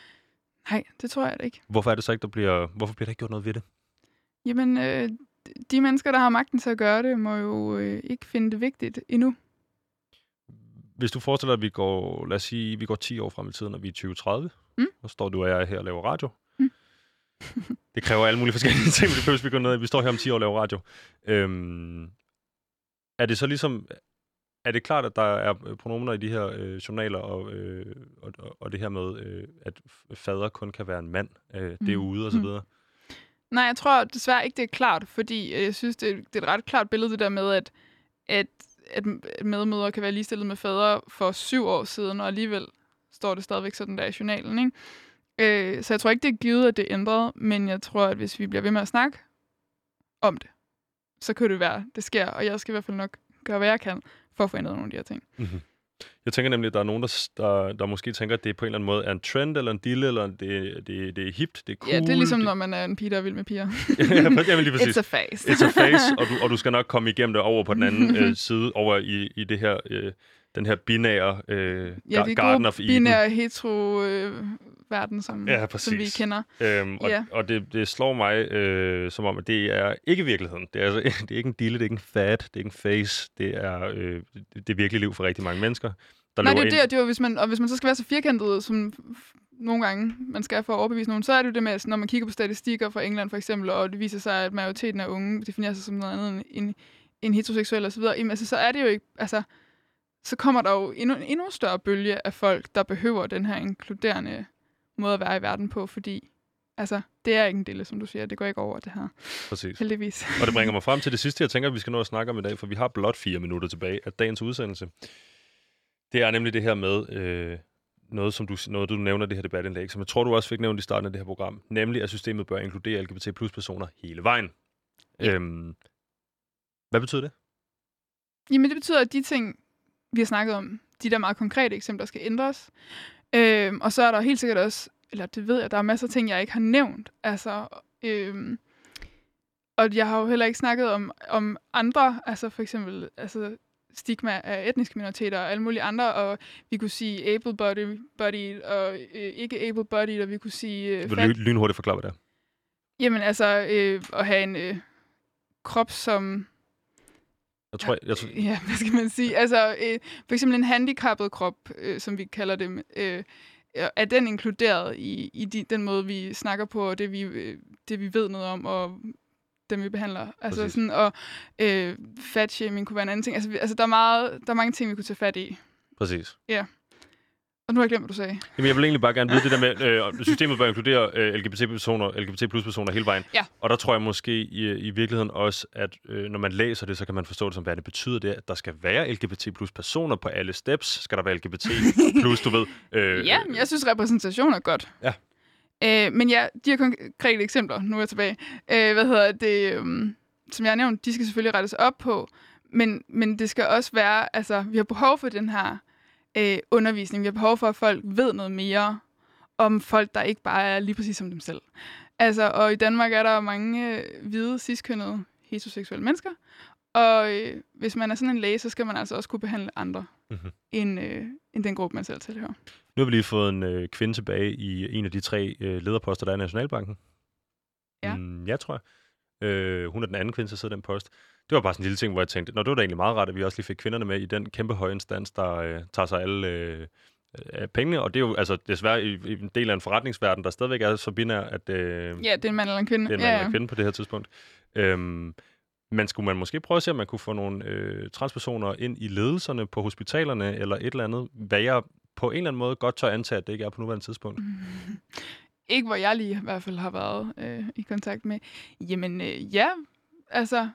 Nej, det tror jeg da ikke. Hvorfor er det så ikke, der bliver, hvorfor bliver der ikke gjort noget ved det? Jamen, øh, de mennesker, der har magten til at gøre det, må jo øh, ikke finde det vigtigt endnu. Hvis du forestiller dig, at vi går, lad os sige, vi går 10 år frem i tiden, og vi er 2030, Mm. og står du og jeg her og laver radio. Mm. det kræver alle mulige forskellige ting, behøver vi gå ned. Vi står her om 10 år og laver radio. Øhm, er det så ligesom, er det klart, at der er pronomener i de her øh, journaler, og, øh, og, og, det her med, øh, at fader kun kan være en mand, øh, det er Mm. ude og så Mm. videre? Nej, jeg tror desværre ikke, det er klart, fordi øh, jeg synes, det er, det er et ret klart billede, det der med, at, at, at medmødre kan være ligestillet med fædre for syv år siden, og alligevel står det stadigvæk sådan der i journalen. Ikke? Øh, så jeg tror ikke, det er givet, at det er ændret, men jeg tror, at hvis vi bliver ved med at snakke om det, så kan det være, det sker, og jeg skal i hvert fald nok gøre, hvad jeg kan, for at få ændret nogle af de her ting. Mm-hmm. Jeg tænker nemlig, at der er nogen, der, der, der måske tænker, at det på en eller anden måde er en trend, eller en dille, eller det, det, det er hipt, det er cool. Ja, det er ligesom, når man er en pige, der er vild med piger. ja, lige præcis. It's a phase. It's a phase, og du, og du skal nok komme igennem det over på den anden øh, side, over i, i det her, øh, den her binære øh, ja, det Garden of Eden. binære hetero øh, verden, som, Ja, som vi kender. Øhm, og Ja. og det, det slår mig øh, som om, at det er ikke virkeligheden. Det er, altså, det er ikke en dille, det er ikke en fad, det er ikke en face. Det er, øh, det, det er virkelig liv for rigtig mange mennesker, der Nej, det er jo det, det er hvis man, og hvis man så skal være så firkantet, som nogle gange man skal for at overbevise nogen, så er det jo det med, at når man kigger på statistikker fra England for eksempel, og det viser sig, at majoriteten af unge definerer sig som noget andet end, end, end heteroseksuelle osv., jamen, altså, så er det jo ikke, altså, så kommer der jo endnu, en endnu større bølge af folk, der behøver den her inkluderende måde at være i verden på, fordi altså, det er ikke en del, som du siger, det går ikke over det her, Præcis. heldigvis. Og det bringer mig frem til det sidste, jeg tænker, vi skal nå at snakke om i dag, for vi har blot fire minutter tilbage af dagens udsendelse. Det er nemlig det her med øh, noget, som du, noget, du nævner i det her debatindlæg, som jeg tror, du også fik nævnt i starten af det her program, nemlig at systemet bør inkludere LGBT plus personer hele vejen. Ja. Øhm, hvad betyder det? Jamen, det betyder, at de ting, vi har snakket om, de der meget konkrete eksempler, skal ændres. Øhm, og så er der helt sikkert også, eller det ved jeg, der er masser af ting, jeg ikke har nævnt. Altså, øhm, og jeg har jo heller ikke snakket om, om andre, altså for eksempel altså stigma af etniske minoriteter og alle mulige andre, og vi kunne sige able-bodied og øh, ikke able-bodied, og vi kunne sige... Øh, Vil du lynhurtigt forklare, hvad det er? Jamen altså, øh, at have en øh, krop, som Jeg tror, jeg, jeg tror, Ja, hvad skal man sige? Altså, øh, for eksempel en handicappet krop, øh, som vi kalder det, øh, er den inkluderet i, i de, den måde, vi snakker på, og det vi, øh, det, vi ved noget om, og dem, vi behandler. Altså Præcis. sådan, og øh, fatshaming kunne være en anden ting. Altså, vi, altså der, er meget, der er mange ting, vi kunne tage fat i. præcis. Og nu har jeg glemt, hvad du sagde. Jamen, jeg vil egentlig bare gerne vide det der med, øh, systemet bør inkludere øh, LGBT-personer, LGBT plus personer hele vejen. Ja. Og der tror jeg måske i, i virkeligheden også, at øh, når man læser det, så kan man forstå det som, hvad det betyder det, at der skal være LGBT plus personer på alle steps. Skal der være LGBT plus, du ved. Øh, Ja, jeg synes, repræsentation er godt. Ja. Øh, men ja, de her konkrete eksempler, nu er jeg tilbage, øh, hvad hedder det, um, som jeg har nævnt, de skal selvfølgelig rettes op på, men, men det skal også være, altså, vi har behov for den her øh, undervisning. Vi har behov for, at folk ved noget mere om folk, der ikke bare er lige præcis som dem selv. Altså, og i Danmark er der mange øh, hvide, ciskønnede, heteroseksuelle mennesker, og øh, hvis man er sådan en læge, så skal man altså også kunne behandle andre Mhm. end, øh, end den gruppe, man selv tilhører. Nu har vi lige fået en øh, kvinde tilbage i en af de tre øh, lederposter, der er i Nationalbanken. Ja. Mm, ja, tror jeg. Øh, hun er den anden kvinde, der sidder i den post. Det var bare sådan en lille ting, hvor jeg tænkte, Nå, det var da egentlig meget rart, at vi også lige fik kvinderne med i den kæmpe høje instans, der øh, tager sig alle øh, pengene. Og det er jo altså desværre i, i en del af en forretningsverden, der stadigvæk er så binær, at øh, Ja, det er en mand eller en kvinde. det er en ja, mand ja. eller kvinde på det her tidspunkt. Øhm, men skulle man måske prøve at se, om man kunne få nogle øh, transpersoner ind i ledelserne på hospitalerne, eller et eller andet, hvad jeg på en eller anden måde godt tør antage, at det ikke er på nuværende tidspunkt. Ikke hvor jeg lige i hvert fald har været øh, i kontakt med. Jamen øh, ja, altså,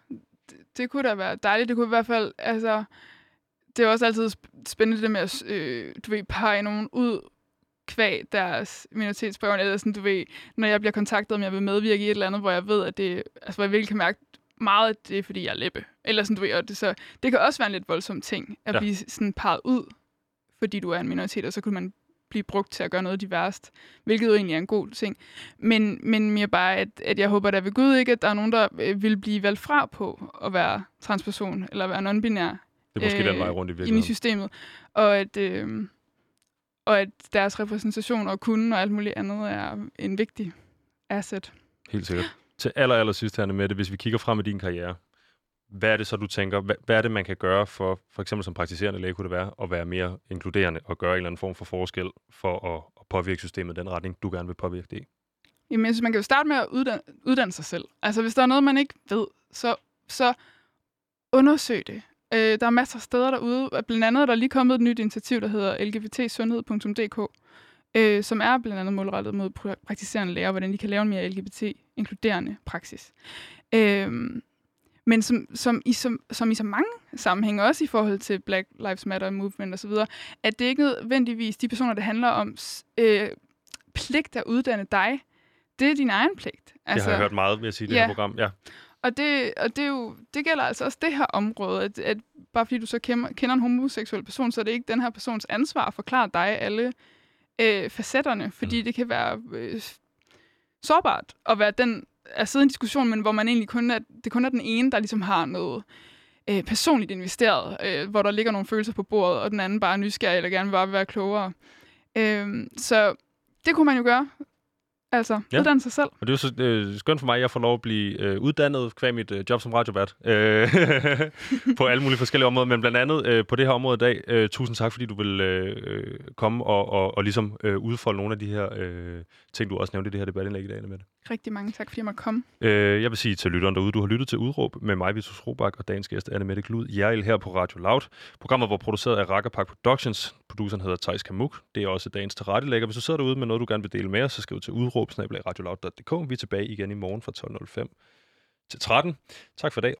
det, det kunne da være dejligt. Det kunne i hvert fald, altså, det er også altid sp- spændende det med at, øh, du ved, pege nogen ud kvæg deres minoritetsbørn, eller sådan, du ved, når jeg bliver kontaktet, om jeg vil medvirke i et eller andet, hvor jeg ved, at det, altså, hvor jeg virkelig kan mærke meget, at det er, fordi jeg er læbe. Eller sådan, du ved, og det, så, det kan også være en lidt voldsom ting, at Ja. blive sådan peget ud, fordi du er en minoritet, og så kunne man blive brugt til at gøre noget diverst, hvilket jo egentlig er en god ting. Men, men mere bare, at, at jeg håber da ved Gud ikke, at der er nogen, der øh, vil blive valgt fra på at være transperson, eller være non-binær Det er måske øh, den vej rundt i ind i virkeligheden. systemet. Og at, øh, og at deres repræsentation og kunden og alt muligt andet er en vigtig asset. Helt sikkert. Til aller, aller sidst med det, hvis vi kigger frem i din karriere, hvad er det så, du tænker, hvad, hvad er det, man kan gøre for, for eksempel som praktiserende læge, kunne det være, at være mere inkluderende og gøre en eller anden form for forskel for at, at påvirke systemet i den retning, du gerne vil påvirke det i? Jamen, så man kan jo starte med at uddanne, uddanne sig selv. Altså, hvis der er noget, man ikke ved, så, så undersøg det. Øh, der er masser af steder derude. Blandt andet er der lige kommet et nyt initiativ, der hedder lgbtsundhed.dk, øh, som er blandt andet målrettet mod praktiserende læger, hvordan de kan lave en mere LGBT-inkluderende praksis. Øh, men som, som, i, som, som i så mange sammenhænge, også i forhold til Black Lives Matter Movement osv., at det ikke nødvendigvis de personer, det handler om, øh, pligt at uddanne dig, det er din egen pligt. Altså, det har jeg hørt meget ved at sige i det ja. her program. Ja, Og, det, og det, er jo, det gælder altså også det her område, at, at bare fordi du så kender, kender en homoseksuel person, så er det ikke den her persons ansvar at forklare dig alle øh, facetterne, fordi mm. det kan være øh, sårbart at være den at sidde i en diskussion, men hvor man egentlig kun er, det kun er den ene, der ligesom har noget øh, personligt investeret, øh, hvor der ligger nogle følelser på bordet, og den anden bare er nysgerrig eller gerne vil bare være klogere. Øh, så det kunne man jo gøre. Altså, ja. uddanne sig selv. Og det er jo så øh, skønt for mig, at jeg får lov at blive øh, uddannet kvæg mit øh, job som radiovært. Øh, på alle mulige forskellige områder, men blandt andet øh, på det her område i dag. Øh, tusind tak, fordi du vil øh, komme og, og, og ligesom øh, udfolde nogle af de her øh, ting, du også nævnte i det her debatindlæg i dag med det. Rigtig mange tak, fordi jeg måtte komme. Øh, jeg vil sige til lytteren derude, du har lyttet til Udråb med mig, Vitus Robak, og dagens gæst, Anne Mette Glud Jærl her på Radio Loud. Programmet var produceret af Rakkerpark Productions. Produceren hedder Thijs Kamuk. Det er også dagens tilrettelægger. Hvis du sidder derude med noget, du gerne vil dele med os, så skriv til udråb Vi er tilbage igen i morgen fra 12.05 til 13. Tak for i dag.